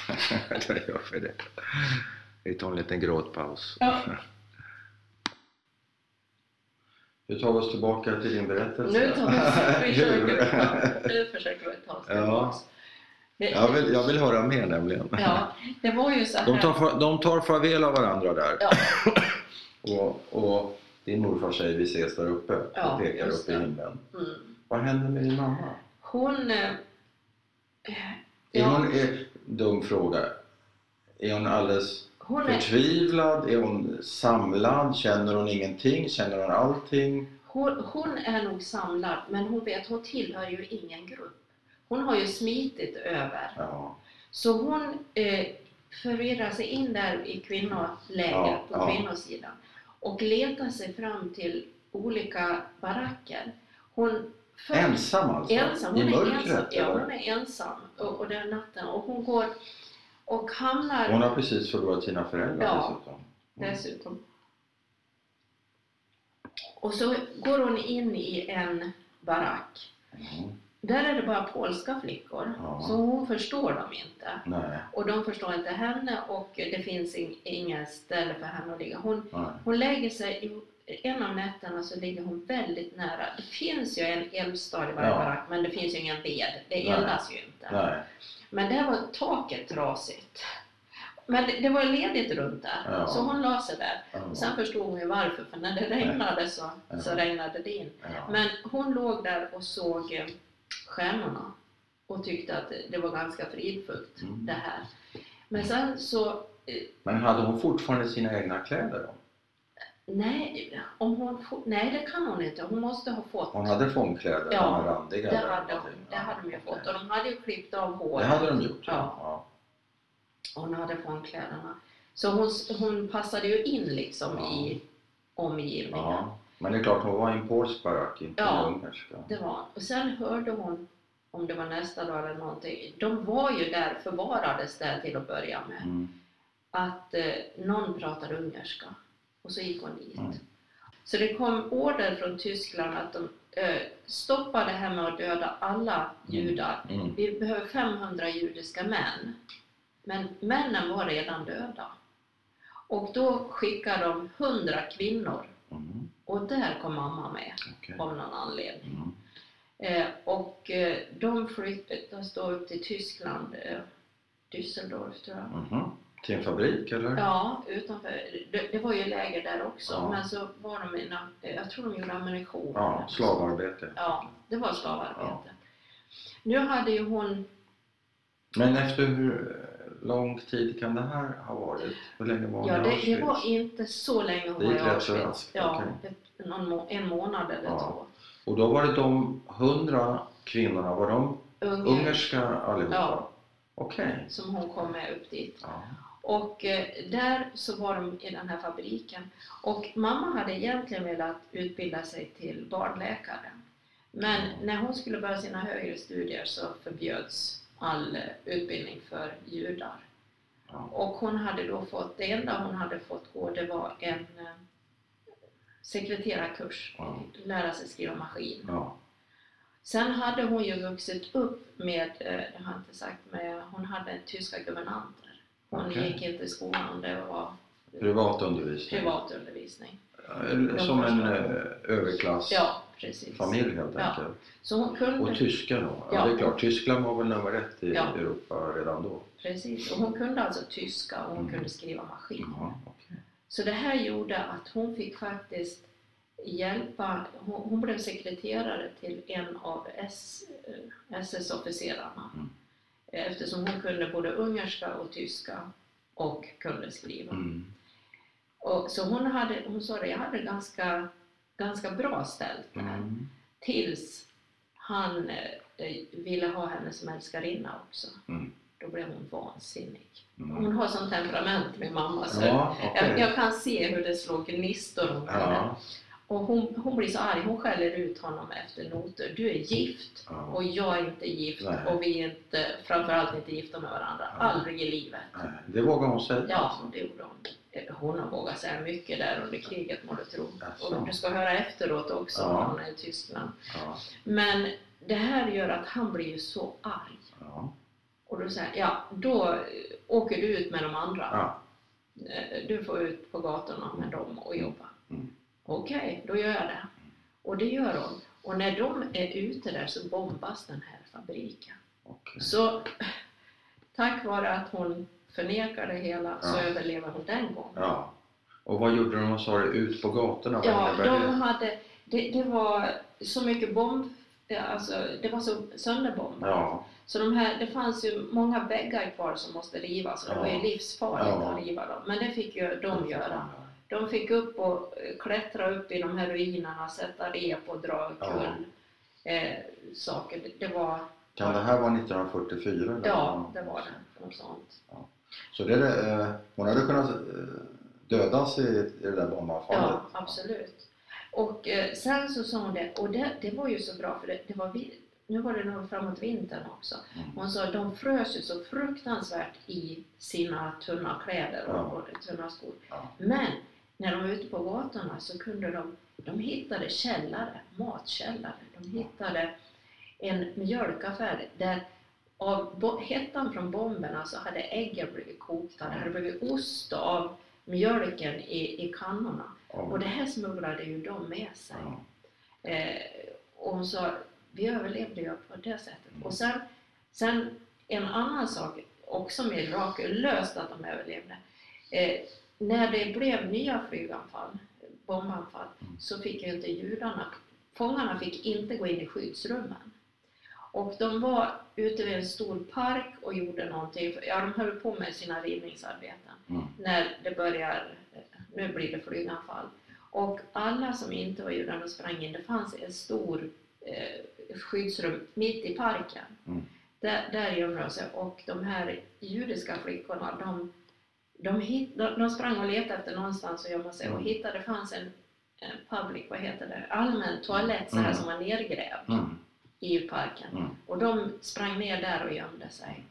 [SPEAKER 1] då gör vi det. Vi tar en liten gråtpaus.
[SPEAKER 2] ja.
[SPEAKER 1] Vi tar oss tillbaka till din berättelse.
[SPEAKER 2] Nu tar vi, vi
[SPEAKER 1] Hur?
[SPEAKER 2] försöker, ja, nu försöker vi ta oss
[SPEAKER 1] Ja.
[SPEAKER 2] Det,
[SPEAKER 1] Jag vill, jag vill höra mer nämligen.
[SPEAKER 2] ja, det var ju så här.
[SPEAKER 1] De tar, de tar farväl av varandra där.
[SPEAKER 2] Ja.
[SPEAKER 1] Och, och din morfar säger vi ses där uppe
[SPEAKER 2] Ja,
[SPEAKER 1] och pekar upp i himlen.
[SPEAKER 2] Mm.
[SPEAKER 1] Vad händer med din mamma?
[SPEAKER 2] Hon... eh,
[SPEAKER 1] Är
[SPEAKER 2] Ja,
[SPEAKER 1] hon, är, dum fråga. Är hon alldeles
[SPEAKER 2] hon är,
[SPEAKER 1] förtvivlad? Är hon samlad? Känner hon ingenting? Känner hon allting?
[SPEAKER 2] hon, hon är nog samlad, men hon vet hon tillhör ju ingen grupp. Hon har ju smitit över.
[SPEAKER 1] Ja.
[SPEAKER 2] Så hon eh, förvirrar sig in där i kvinnolägret
[SPEAKER 1] Ja,
[SPEAKER 2] på
[SPEAKER 1] ja.
[SPEAKER 2] kvinnosidan och letar sig fram till olika baracker. Hon för-
[SPEAKER 1] Ensam alltså?
[SPEAKER 2] ensam.
[SPEAKER 1] I
[SPEAKER 2] Hon är
[SPEAKER 1] mörkret?
[SPEAKER 2] ensam. Ja, hon är ensam och, och är natten och hon går och hamnar
[SPEAKER 1] Hon har precis förlorat sina föräldrar
[SPEAKER 2] Ja.
[SPEAKER 1] dessutom. Mm.
[SPEAKER 2] dessutom. Och så går hon in i en barack.
[SPEAKER 1] Mm.
[SPEAKER 2] Där är det bara polska flickor,
[SPEAKER 1] Ja.
[SPEAKER 2] så hon förstår dem inte.
[SPEAKER 1] Nej,
[SPEAKER 2] Och de förstår inte henne och det finns ing- inget ställe för henne att ligga. Hon,
[SPEAKER 1] nej.
[SPEAKER 2] hon lägger sig, i, en av nätterna så ligger hon väldigt nära. Det finns ju en eldstad i varje
[SPEAKER 1] Ja.
[SPEAKER 2] barack men det finns ju ingen ved. Det eldas ju inte.
[SPEAKER 1] nej.
[SPEAKER 2] Men där var taket trasigt. Men det, det var ledigt runt där,
[SPEAKER 1] Ja.
[SPEAKER 2] så hon la sig där.
[SPEAKER 1] Ja.
[SPEAKER 2] Och sen förstod hon ju varför, för när det regnade så, så regnade det in. Men hon låg där och såg eh, stjärnorna och tyckte att det- det var ganska fridfullt
[SPEAKER 1] Mm.
[SPEAKER 2] det här. Men sen så, eh,
[SPEAKER 1] Men hade hon fortfarande sina egna kläder då?
[SPEAKER 2] nej, om hon, nej det kan hon inte. Hon måste ha fått.
[SPEAKER 1] Hon hade fångkläder,
[SPEAKER 2] Ja,
[SPEAKER 1] de randiga?
[SPEAKER 2] Det hade, hon, det hade de ju fått och de hade ju klippt av
[SPEAKER 1] Det
[SPEAKER 2] håret.
[SPEAKER 1] hade de gjort, ja.
[SPEAKER 2] Ja.
[SPEAKER 1] ja.
[SPEAKER 2] Hon hade fångkläderna. Så hon, hon passade ju in liksom
[SPEAKER 1] Ja.
[SPEAKER 2] i omgivningen.
[SPEAKER 1] ja. Men det är klart, hon var i en polsk barack, inte
[SPEAKER 2] Ja.
[SPEAKER 1] en ungerska.
[SPEAKER 2] Det var Och sen hörde hon, om det var nästa dag eller någonting, de var ju där, förvarades där till att börja med,
[SPEAKER 1] Mm.
[SPEAKER 2] att eh, någon pratade ungerska. Och så gick hon dit.
[SPEAKER 1] Mm.
[SPEAKER 2] Så det kom order från Tyskland att de eh, stoppade det här med att döda alla judar.
[SPEAKER 1] Mm.
[SPEAKER 2] Vi behöver 500 judiska män. Men männen var redan döda. Och då skickade de 100 kvinnor.
[SPEAKER 1] Mm.
[SPEAKER 2] Och där kom mamma med
[SPEAKER 1] Okej.
[SPEAKER 2] av någon anledning.
[SPEAKER 1] Mm.
[SPEAKER 2] Eh, och eh, de flyttade stod upp till Tyskland, eh, Düsseldorf tror jag.
[SPEAKER 1] Mhm. Till en fabrik eller?
[SPEAKER 2] Ja, utanför. Det, det var ju läger där också,
[SPEAKER 1] Ja.
[SPEAKER 2] men så var de i, na- eh, jag tror de gjorde ammunition.
[SPEAKER 1] Ja, slavarbete.
[SPEAKER 2] Ja, det var slavarbete. Nu hade ju hon,
[SPEAKER 1] Men efter hur lång tid kan det här ha varit? Hur länge var
[SPEAKER 2] ja
[SPEAKER 1] i
[SPEAKER 2] det, det
[SPEAKER 1] Auschwitz?
[SPEAKER 2] var inte så länge hon
[SPEAKER 1] Det
[SPEAKER 2] var i Auschwitz. Ja,
[SPEAKER 1] okej.
[SPEAKER 2] ett, någon en månad eller
[SPEAKER 1] Ja.
[SPEAKER 2] två.
[SPEAKER 1] Och då var det de hundra kvinnorna, var de
[SPEAKER 2] Unge,
[SPEAKER 1] ungerska allihopa?
[SPEAKER 2] Ja.
[SPEAKER 1] Okej.
[SPEAKER 2] som hon kom med upp dit.
[SPEAKER 1] Ja.
[SPEAKER 2] Och eh, där så var de i den här fabriken. Och mamma hade egentligen velat utbilda sig till barnläkare. Men när hon skulle börja sina högre studier så förbjöds all utbildning för judar.
[SPEAKER 1] Ja.
[SPEAKER 2] Och hon hade då fått, det enda hon hade fått gå det var en eh, sekreterarkurs,
[SPEAKER 1] Ja.
[SPEAKER 2] lära sig skriva maskin.
[SPEAKER 1] Ja.
[SPEAKER 2] Sen hade hon ju vuxit upp med, eh, det har jag inte sagt, med, hon hade tyska guvernanter. Hon
[SPEAKER 1] Okej.
[SPEAKER 2] gick inte i skolan, det var
[SPEAKER 1] Privatundervisning?
[SPEAKER 2] privatundervisning.
[SPEAKER 1] Som en eh, överklassfamilj
[SPEAKER 2] Ja, precis.
[SPEAKER 1] helt
[SPEAKER 2] Ja.
[SPEAKER 1] enkelt.
[SPEAKER 2] Så hon kunde,
[SPEAKER 1] Och tyska då? Ja, det är klart. Tyskland var väl nummer ett i. Europa redan då?
[SPEAKER 2] precis, och hon kunde alltså tyska och hon
[SPEAKER 1] Mm.
[SPEAKER 2] kunde skriva maskin.
[SPEAKER 1] Ja, okej.
[SPEAKER 2] Så det här gjorde att hon fick faktiskt hjälpa, hon, hon blev sekreterare till en av eh, SS-officerarna.
[SPEAKER 1] Mm.
[SPEAKER 2] Eftersom hon kunde både ungerska och tyska och kunde skriva.
[SPEAKER 1] Mm.
[SPEAKER 2] Och, så hon, hade, hon sa det, jag hade ganska, ganska bra ställt där.
[SPEAKER 1] Mm.
[SPEAKER 2] Tills han eh, ville ha henne som älskarinna också.
[SPEAKER 1] Mm.
[SPEAKER 2] Då blev hon vansinnig.
[SPEAKER 1] Mm.
[SPEAKER 2] Hon har sånt temperament, min mamma. Så
[SPEAKER 1] Ja,
[SPEAKER 2] jag,
[SPEAKER 1] okej.
[SPEAKER 2] jag kan se hur det slår gnistor henne.
[SPEAKER 1] Ja,
[SPEAKER 2] Och hon, hon blir så arg, hon skäller ut honom efter noter. Du är gift
[SPEAKER 1] ja.
[SPEAKER 2] och jag är inte gift
[SPEAKER 1] Nej.
[SPEAKER 2] och vi är inte, framförallt inte gifta med varandra. Aldrig i livet.
[SPEAKER 1] Nej, Det vågar hon säga
[SPEAKER 2] Ja,
[SPEAKER 1] alltså?
[SPEAKER 2] det gjorde hon. Eh, Hon har vågat säga mycket där under kriget må du tro. Och du ska höra efteråt också
[SPEAKER 1] Ja.
[SPEAKER 2] när hon är i Tyskland.
[SPEAKER 1] Ja,
[SPEAKER 2] Men det här gör att han blir ju så arg.
[SPEAKER 1] ja.
[SPEAKER 2] Och då säger ja då eh, åker du ut med de andra.
[SPEAKER 1] ja.
[SPEAKER 2] Eh, Du får ut på gatorna med dem och jobba.
[SPEAKER 1] Mm.
[SPEAKER 2] Okej, då gör jag det. Och det gör hon. Och när de är ute där så bombas den här fabriken.
[SPEAKER 1] okej.
[SPEAKER 2] Så tack vare att hon förnekar det hela så
[SPEAKER 1] Ja.
[SPEAKER 2] överlever hon den gången.
[SPEAKER 1] Ja. Och vad gjorde de sa det ut på gatorna? Vad
[SPEAKER 2] Ja, de
[SPEAKER 1] det?
[SPEAKER 2] hade, det, det var så mycket bomb, ja, alltså det var så sönderbombat.
[SPEAKER 1] Ja,
[SPEAKER 2] Så de här, det fanns ju många väggar kvar som måste rivas och det var ju livsfarligt
[SPEAKER 1] Ja.
[SPEAKER 2] att riva dem. Men det fick ju de göra. De fick upp och eh, klättra upp i de här ruinerna, sätta rep och dra kull eh, saker. Det, var,
[SPEAKER 1] Kan det här vara 1944? eller?
[SPEAKER 2] ja, det var det. Något sånt.
[SPEAKER 1] Ja. Så det, eh, hon hade kunnat eh, dödas i, i det där bombanfallet?
[SPEAKER 2] Ja, absolut. Och eh, sen så sa hon det, och det, det var ju så bra för det, det var vi, nu var det nog framåt vintern också.
[SPEAKER 1] Mm.
[SPEAKER 2] Hon sa att de frös ju så fruktansvärt i sina tunna kläder och,
[SPEAKER 1] Ja.
[SPEAKER 2] och tunna skor.
[SPEAKER 1] Ja.
[SPEAKER 2] Men när de var ute på gatorna så kunde de, de hittade källare, matkällare. De hittade en mjölkaffär där av hettan från bomberna så hade äggen blivit kokta, det hade blivit ost av mjölken i, i kannorna. Och
[SPEAKER 1] Ja.
[SPEAKER 2] det här smugglade ju de med sig.
[SPEAKER 1] Ja.
[SPEAKER 2] Eh, och sa, vi överlevde ju på det sättet.
[SPEAKER 1] Mm.
[SPEAKER 2] Och sen, sen en annan sak, också mirakulöst att de överlevde. Eh, när det blev nya flyganfall, bombanfall,
[SPEAKER 1] Mm.
[SPEAKER 2] så fick ju inte judarna, fångarna fick inte gå in i skyddsrummen. Och de var ute vid en stor park och gjorde någonting, ja de höll på med sina rivningsarbeten
[SPEAKER 1] Mm.
[SPEAKER 2] när det börjar, nu blir det flyganfall. Och alla som inte var judar de sprang in. Det fanns en stor eh, skyddsrum mitt i parken.
[SPEAKER 1] Mm.
[SPEAKER 2] Där, där gömde de sig och de här judiska flickorna de, de, hit, de, de sprang och letade efter någonstans att gömma sig och
[SPEAKER 1] Mm.
[SPEAKER 2] hittade, det fanns en, en public, vad heter det, allmän toalett så här
[SPEAKER 1] Mm.
[SPEAKER 2] som var nergrävd
[SPEAKER 1] Mm.
[SPEAKER 2] i parken.
[SPEAKER 1] Mm.
[SPEAKER 2] Och de sprang ner där och gömde sig.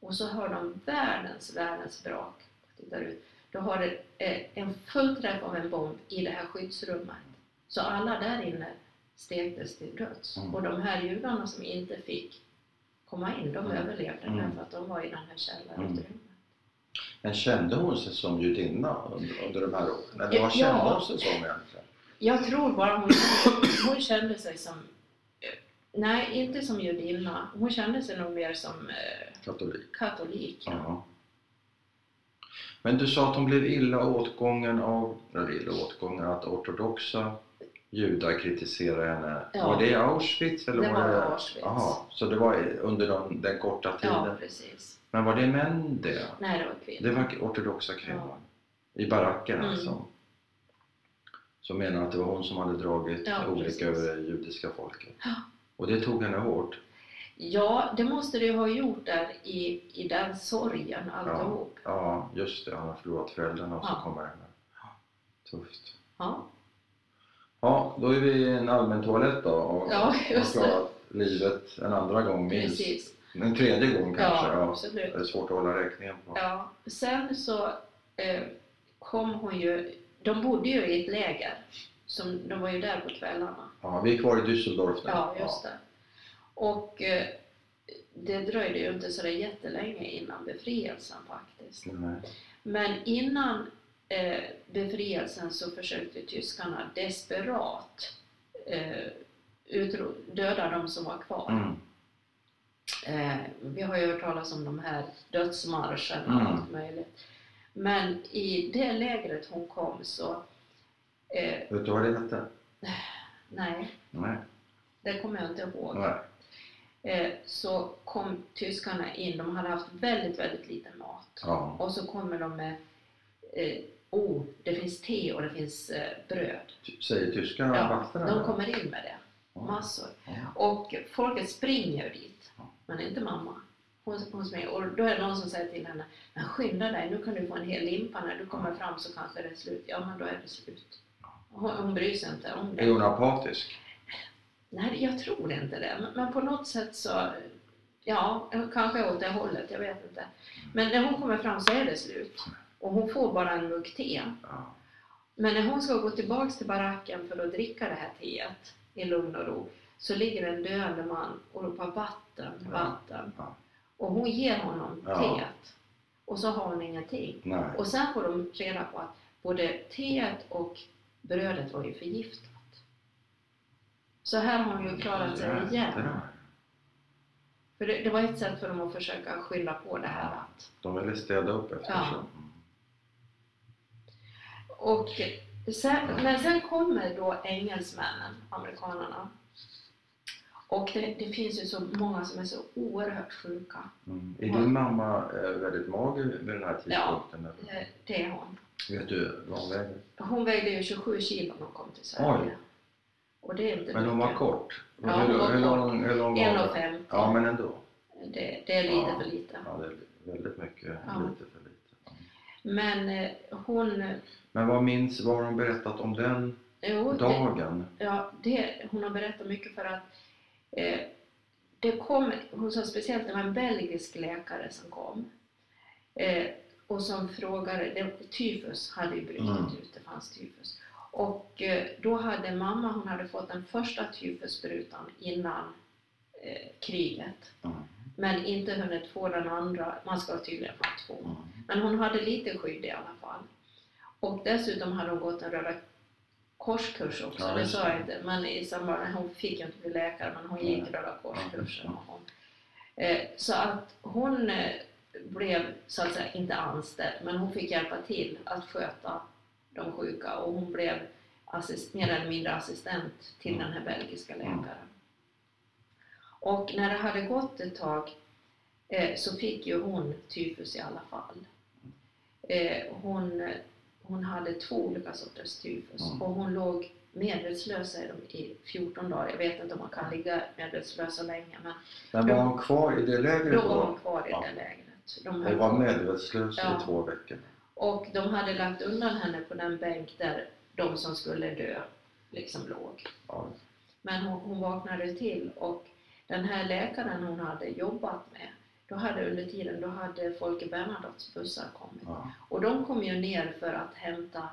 [SPEAKER 2] Och så hör de världens, världens brak. Tittar ut. Då har det eh, en fullträff av en bomb i det här skyddsrummet. Så alla där inne stektes till döds.
[SPEAKER 1] Mm.
[SPEAKER 2] Och de här judarna som inte fick komma in, de
[SPEAKER 1] Mm.
[SPEAKER 2] överlevde
[SPEAKER 1] Mm.
[SPEAKER 2] därför att de var i den här källarutrymmet.
[SPEAKER 1] Men kände hon sig som judinna under, de här åren? Eller vad
[SPEAKER 2] Ja.
[SPEAKER 1] kände hon sig som egentligen?
[SPEAKER 2] Jag tror bara hon, hon kände sig som, nej inte som judinna, hon kände sig nog mer som eh,
[SPEAKER 1] Katolik?
[SPEAKER 2] katolik. Ja.
[SPEAKER 1] Ja. Men du sa att hon blev illa åtgången av, eller illa åtgången, att ortodoxa judar kritiserade henne.
[SPEAKER 2] Ja.
[SPEAKER 1] Var det i Auschwitz? Eller
[SPEAKER 2] Det
[SPEAKER 1] var
[SPEAKER 2] var
[SPEAKER 1] det...
[SPEAKER 2] Auschwitz.
[SPEAKER 1] Jaha, så det var under de, den korta tiden?
[SPEAKER 2] ja, precis.
[SPEAKER 1] Men var det män det?
[SPEAKER 2] Nej, det var kvinnor.
[SPEAKER 1] Det var ortodoxa kvinnor? I baracken
[SPEAKER 2] Mm.
[SPEAKER 1] alltså? Som menar att det var hon som hade dragit
[SPEAKER 2] Ja,
[SPEAKER 1] olika
[SPEAKER 2] precis.
[SPEAKER 1] över det judiska folket?
[SPEAKER 2] Ja.
[SPEAKER 1] Och det tog henne hårt?
[SPEAKER 2] Ja, det måste det ha gjort där i, i den sorgen alltihop.
[SPEAKER 1] Ja, just det. Han har förlorat föräldrarna och så
[SPEAKER 2] Ja.
[SPEAKER 1] kommer henne. Ja, Tufft.
[SPEAKER 2] Ja.
[SPEAKER 1] Ja, då är vi i en allmän toalett då och
[SPEAKER 2] Ja, just
[SPEAKER 1] har
[SPEAKER 2] det.
[SPEAKER 1] klarat livet en andra gång minst.
[SPEAKER 2] precis.
[SPEAKER 1] En tredje gång kanske.
[SPEAKER 2] Ja,
[SPEAKER 1] Ja,
[SPEAKER 2] absolut.
[SPEAKER 1] Det är svårt att hålla räkningen på.
[SPEAKER 2] Ja. Sen så eh, kom hon ju, de bodde ju i ett läger. Som, de var ju där på kvällarna.
[SPEAKER 1] Ja, vi är kvar i Düsseldorf nu.
[SPEAKER 2] Ja, just det. Och eh, det dröjde ju inte så där jättelänge innan befrielsen faktiskt.
[SPEAKER 1] Nej.
[SPEAKER 2] Men innan eh, befrielsen så försökte tyskarna desperat eh, utro- döda de som var kvar.
[SPEAKER 1] Mm.
[SPEAKER 2] Eh, vi har ju hört talas om de här dödsmarscherna och
[SPEAKER 1] Mm.
[SPEAKER 2] allt möjligt. Men i det lägret hon kom så, eh,
[SPEAKER 1] Vet du vad det hette?
[SPEAKER 2] nej,
[SPEAKER 1] Nej.
[SPEAKER 2] det kommer jag inte ihåg.
[SPEAKER 1] Nej.
[SPEAKER 2] Eh, så kom tyskarna in, de hade haft väldigt, väldigt lite mat.
[SPEAKER 1] Ja.
[SPEAKER 2] Och så kommer de med, eh, oh, det finns te och det finns eh, bröd.
[SPEAKER 1] Säger tyskarna
[SPEAKER 2] Ja,
[SPEAKER 1] vakterna?
[SPEAKER 2] de kommer in med det,
[SPEAKER 1] Ja.
[SPEAKER 2] massor.
[SPEAKER 1] Ja.
[SPEAKER 2] Och folket springer dit, men inte mamma. Hon, hon springer, och då är det någon som säger till henne, men skynda dig, nu kan du få en hel limpa, när du kommer fram så kanske det är slut. Ja, men då är det slut. Hon, hon bryr sig inte om
[SPEAKER 1] Är
[SPEAKER 2] det.
[SPEAKER 1] hon apatisk?
[SPEAKER 2] Nej, jag tror inte det. Men, på något sätt så, ja, kanske åt det hållet, jag vet inte. Men när hon kommer fram så är det slut. Och hon får bara en mugg te.
[SPEAKER 1] Ja.
[SPEAKER 2] Men när hon ska gå tillbaks till baracken för att dricka det här teet i lugn och ro så ligger en döende man och ropar vatten,
[SPEAKER 1] Ja.
[SPEAKER 2] vatten.
[SPEAKER 1] Ja.
[SPEAKER 2] Och hon ger honom
[SPEAKER 1] Ja.
[SPEAKER 2] teet. Och så har hon ingenting.
[SPEAKER 1] Nej.
[SPEAKER 2] Och sen får de reda på att både teet och brödet var ju förgiftat. Så här har hon ju klarat sig igen. För det, det var ett sätt för dem att försöka skylla på det här att
[SPEAKER 1] De ville städa upp efter
[SPEAKER 2] Ja.
[SPEAKER 1] sig.
[SPEAKER 2] Och sen, men sen kommer då engelsmännen, amerikanerna. Och det, det finns ju så många som är så oerhört sjuka.
[SPEAKER 1] Mm. Är din mamma eh, väldigt mager vid den här tidpunkten? eller?
[SPEAKER 2] Eh, Det är hon.
[SPEAKER 1] Vet du vad hon väger?
[SPEAKER 2] Hon vägde ju 27 kilo när hon kom till Sverige. Och det är inte
[SPEAKER 1] Men hon var kort?
[SPEAKER 2] Ja, hon var
[SPEAKER 1] hur, lång, hur lång var hon?
[SPEAKER 2] 1,50.
[SPEAKER 1] Ja, men ändå.
[SPEAKER 2] Det, det är lite
[SPEAKER 1] Ja.
[SPEAKER 2] för lite.
[SPEAKER 1] Ja, det är väldigt mycket
[SPEAKER 2] Ja.
[SPEAKER 1] lite för lite.
[SPEAKER 2] Men eh, hon...
[SPEAKER 1] Men vad minns, vad har hon berättat om den
[SPEAKER 2] Jo, det,
[SPEAKER 1] dagen?
[SPEAKER 2] ja, det, hon har berättat mycket för att eh, det kom, hon sa speciellt det var en belgisk läkare som kom eh, och som frågade, det, tyfus hade ju brutit
[SPEAKER 1] Mm.
[SPEAKER 2] ut, det fanns tyfus. Och eh, då hade mamma, hon hade fått den första tyfussprutan innan eh, kriget.
[SPEAKER 1] Mm.
[SPEAKER 2] Men inte hunnit få den andra, man ska tydligen ha två.
[SPEAKER 1] Mm.
[SPEAKER 2] Men hon hade lite skydd i alla fall. Och dessutom hade hon gått en Röda korskurs också,
[SPEAKER 1] Ja,
[SPEAKER 2] det sa jag inte. Men i samband, hon fick ju inte bli läkare men hon gick. Röda korskursen. Och hon, eh, så att hon eh, blev så att säga inte anställd men hon fick hjälpa till att sköta de sjuka och hon blev assist, mer eller mindre assistent till den här belgiska
[SPEAKER 1] Mm.
[SPEAKER 2] läkaren. Och när det hade gått ett tag eh, så fick ju hon tyfus i alla fall. Eh, hon, hon hade två olika sorters tyfus
[SPEAKER 1] Mm.
[SPEAKER 2] och hon låg medvetslös de, i 14 dagar. Jag vet inte om man kan ligga medvetslös så länge men
[SPEAKER 1] Men var hon kvar i det lägret
[SPEAKER 2] då var
[SPEAKER 1] då?
[SPEAKER 2] hon kvar i
[SPEAKER 1] Ja.
[SPEAKER 2] det lägret. De
[SPEAKER 1] Hon var medvetslös
[SPEAKER 2] Ja.
[SPEAKER 1] i två veckor.
[SPEAKER 2] Och de hade lagt undan henne på den bänk där de som skulle dö liksom låg.
[SPEAKER 1] Ja.
[SPEAKER 2] Men hon, hon vaknade till och den här läkaren hon hade jobbat med, då hade under tiden då hade Folke Bernadottes bussar kommit.
[SPEAKER 1] Ja.
[SPEAKER 2] Och de kom ju ner för att hämta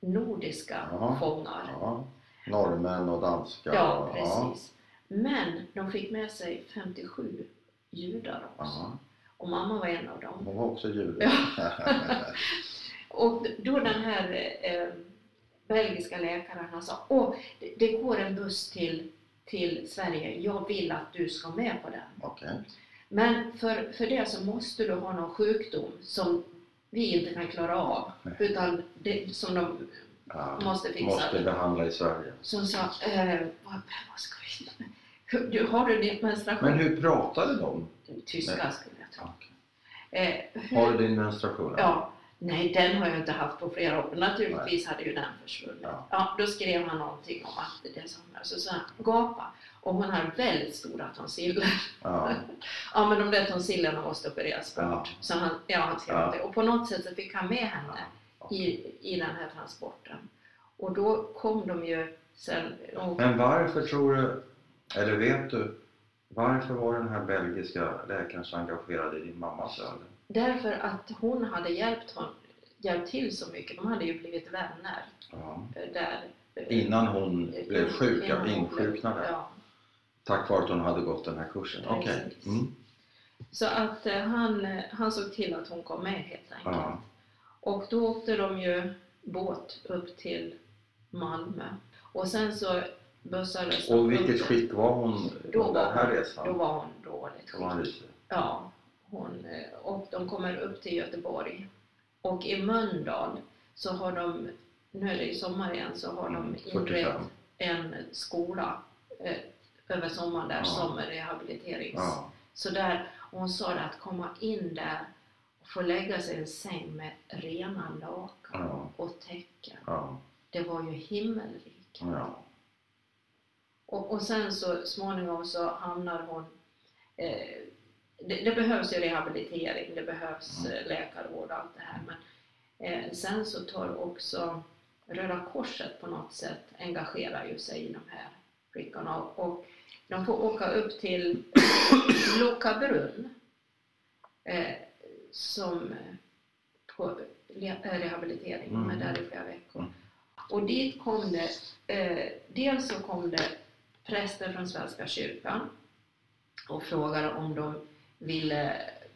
[SPEAKER 2] nordiska
[SPEAKER 1] Ja.
[SPEAKER 2] fångar.
[SPEAKER 1] Ja. Norrmän och danskar.
[SPEAKER 2] Ja, precis. Men de fick med sig 57 judar också. Och mamma var en av dem.
[SPEAKER 1] Hon var också jude.
[SPEAKER 2] Ja. Och då den här eh, belgiska läkaren han sa Åh, det, det går en buss till, till Sverige, jag vill att du ska med på den.
[SPEAKER 1] Okej.
[SPEAKER 2] Men för, för det så måste du ha någon sjukdom som vi inte kan klara av,
[SPEAKER 1] Nej.
[SPEAKER 2] utan det, som de
[SPEAKER 1] Ja.
[SPEAKER 2] måste fixa.
[SPEAKER 1] Måste behandla i Sverige.
[SPEAKER 2] Som sa, eh, vad, vad ska vi... Du, har du din menstruation?
[SPEAKER 1] Men hur pratade de?
[SPEAKER 2] Tyska
[SPEAKER 1] Nej.
[SPEAKER 2] skulle jag
[SPEAKER 1] Okej.
[SPEAKER 2] Eh,
[SPEAKER 1] Har du din menstruation?
[SPEAKER 2] Ja, nej den har jag inte haft på flera år. Naturligtvis hade ju den försvunnit.
[SPEAKER 1] Ja.
[SPEAKER 2] Ja. då skrev han någonting om att det som så sa han, gapa. Och hon har väldigt stora tonsiller.
[SPEAKER 1] Ja.
[SPEAKER 2] Ja men de där tonsillerna måste opereras bort.
[SPEAKER 1] Ja.
[SPEAKER 2] Så han, ja, han skrev
[SPEAKER 1] Ja.
[SPEAKER 2] det. Och på något sätt så fick han med henne
[SPEAKER 1] Ja.
[SPEAKER 2] i, i den här transporten. Och då kom de ju sen och,
[SPEAKER 1] Men varför tror du, eller vet du, varför var den här belgiska läkaren så engagerad i din mammas öde?
[SPEAKER 2] Därför att hon hade hjälpt, hon, hjälpt till så mycket. De hade ju blivit vänner
[SPEAKER 1] Ja.
[SPEAKER 2] eh, där.
[SPEAKER 1] Innan hon blev sjuk,
[SPEAKER 2] Innan
[SPEAKER 1] insjuknade.
[SPEAKER 2] Ja.
[SPEAKER 1] Tack vare att hon hade gått den här kursen. Okej.
[SPEAKER 2] Precis.
[SPEAKER 1] Mm.
[SPEAKER 2] Så att eh, han, eh, han såg till att hon kom med helt enkelt.
[SPEAKER 1] Ja.
[SPEAKER 2] Och då åkte de ju båt upp till Malmö. Och sen så bussades de
[SPEAKER 1] Och vilket skick var hon
[SPEAKER 2] Då
[SPEAKER 1] den här resan?
[SPEAKER 2] då var hon dåligt
[SPEAKER 1] hon
[SPEAKER 2] skick.
[SPEAKER 1] risig.
[SPEAKER 2] Ja, hon, eh, och de kommer upp till Göteborg. Och i Mölndal så har de, nu är det ju sommar igen, så har
[SPEAKER 1] Mm,
[SPEAKER 2] de
[SPEAKER 1] 45.
[SPEAKER 2] inrett en skola eh, över sommaren där
[SPEAKER 1] Ja.
[SPEAKER 2] som rehabiliterings...
[SPEAKER 1] Ja.
[SPEAKER 2] Så där, och hon sa det att komma in där och få lägga sig i en säng med rena lakan
[SPEAKER 1] Ja.
[SPEAKER 2] och täcken. Det var ju himmelrikt. Och, och sen så småningom så hamnar hon... Eh, det, det behövs ju rehabilitering, det behövs
[SPEAKER 1] Mm.
[SPEAKER 2] eh, läkarvård och allt det här. Men eh, sen så tar också Röda Korset på något sätt engagerar ju sig i de här flickorna. Och, de får åka upp till Lokabrunn eh, som eh, på eh, rehabilitering. De är
[SPEAKER 1] Mm.
[SPEAKER 2] där i flera veckor.
[SPEAKER 1] Mm.
[SPEAKER 2] Och dit kom det, eh, dels så kom det präster från Svenska kyrkan och frågade om de ville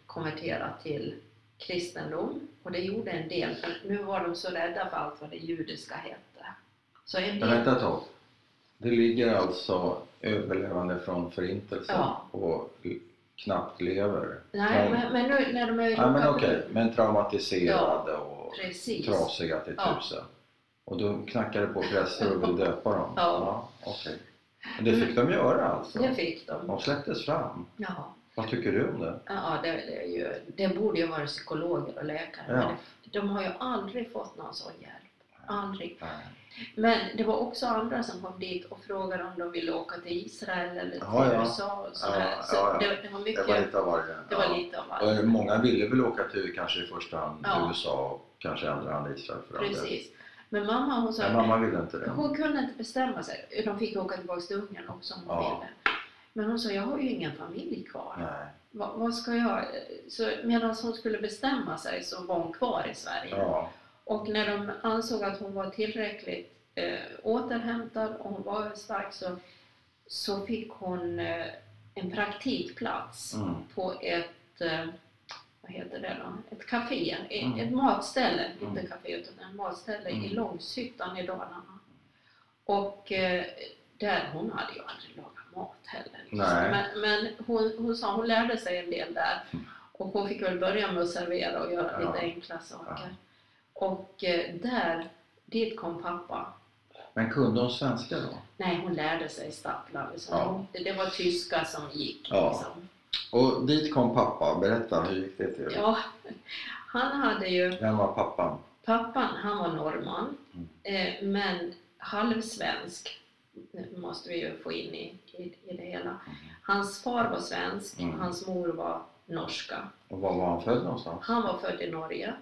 [SPEAKER 2] konvertera till kristendom. Och det gjorde en del, för nu var de så rädda för allt vad det judiska hette. Så en del,
[SPEAKER 1] vänta ett tag. Det ligger alltså överlevande från förintelsen
[SPEAKER 2] Ja.
[SPEAKER 1] och knappt lever.
[SPEAKER 2] nej,
[SPEAKER 1] Traum-
[SPEAKER 2] men, men nu när de är
[SPEAKER 1] Ja, men okej,
[SPEAKER 2] Lokabrunn-
[SPEAKER 1] men traumatiserade och
[SPEAKER 2] Precis.
[SPEAKER 1] trasiga till
[SPEAKER 2] Ja.
[SPEAKER 1] tusen. Och då knackar det på präster och vill döpa dem?
[SPEAKER 2] Ja.
[SPEAKER 1] okej. Men det fick de göra alltså?
[SPEAKER 2] Det fick de.
[SPEAKER 1] De släpptes fram.
[SPEAKER 2] Ja,
[SPEAKER 1] Vad tycker du om det?
[SPEAKER 2] ja det, det, är ju, det borde ju vara psykologer och läkare.
[SPEAKER 1] Ja.
[SPEAKER 2] Men de har ju aldrig fått någon sån hjälp. Aldrig.
[SPEAKER 1] Nej.
[SPEAKER 2] Men det var också andra som kom dit och frågade om de ville åka till Israel eller till
[SPEAKER 1] Ja, ja.
[SPEAKER 2] USA. Och sådär.
[SPEAKER 1] Ja,
[SPEAKER 2] så. Det, det var mycket.
[SPEAKER 1] Det var lite av varje.
[SPEAKER 2] det var lite av.
[SPEAKER 1] Och många ville väl åka till kanske i första hand. USA och kanske i andra hand Israel för.
[SPEAKER 2] Precis. Men mamma hon sa
[SPEAKER 1] Men mamma ville inte det.
[SPEAKER 2] hon kunde inte bestämma sig. De fick åka tillbaka till Ungern också om hon
[SPEAKER 1] Ja.
[SPEAKER 2] ville. Men hon sa, jag har ju ingen familj kvar.
[SPEAKER 1] Nej.
[SPEAKER 2] Vad, vad ska jag? Så medan hon skulle bestämma sig så var hon kvar i Sverige.
[SPEAKER 1] Ja.
[SPEAKER 2] Och när de ansåg att hon var tillräckligt eh, återhämtad och hon var stark så, så fick hon eh, en praktikplats
[SPEAKER 1] Mm.
[SPEAKER 2] på ett, eh, vad heter det då, ett café, ett,
[SPEAKER 1] Mm.
[SPEAKER 2] ett matställe,
[SPEAKER 1] Mm.
[SPEAKER 2] inte café utan ett matställe i
[SPEAKER 1] Mm.
[SPEAKER 2] Långshyttan i Dalarna. Och eh, där, hon hade ju aldrig lagat mat heller. liksom. Men, men hon, hon sa hon lärde sig en del där. Och hon fick väl börja med att servera och göra
[SPEAKER 1] Ja.
[SPEAKER 2] lite enkla saker. Och eh, där, dit kom pappa.
[SPEAKER 1] Men kunde hon svenska då?
[SPEAKER 2] Nej, hon lärde sig stappla. Liksom.
[SPEAKER 1] Ja.
[SPEAKER 2] Det var tyska som gick.
[SPEAKER 1] Ja.
[SPEAKER 2] Liksom.
[SPEAKER 1] Och dit kom pappa. Berätta, hur gick det till?
[SPEAKER 2] Ja, han hade ju,
[SPEAKER 1] Vem var pappan?
[SPEAKER 2] pappan han var norrman,
[SPEAKER 1] Mm.
[SPEAKER 2] eh, men halvsvensk. Måste vi ju få in i, i, i det hela. Hans far var svensk,
[SPEAKER 1] Mm.
[SPEAKER 2] hans mor var norska.
[SPEAKER 1] Och var var han född någonstans?
[SPEAKER 2] Han var född i Norge.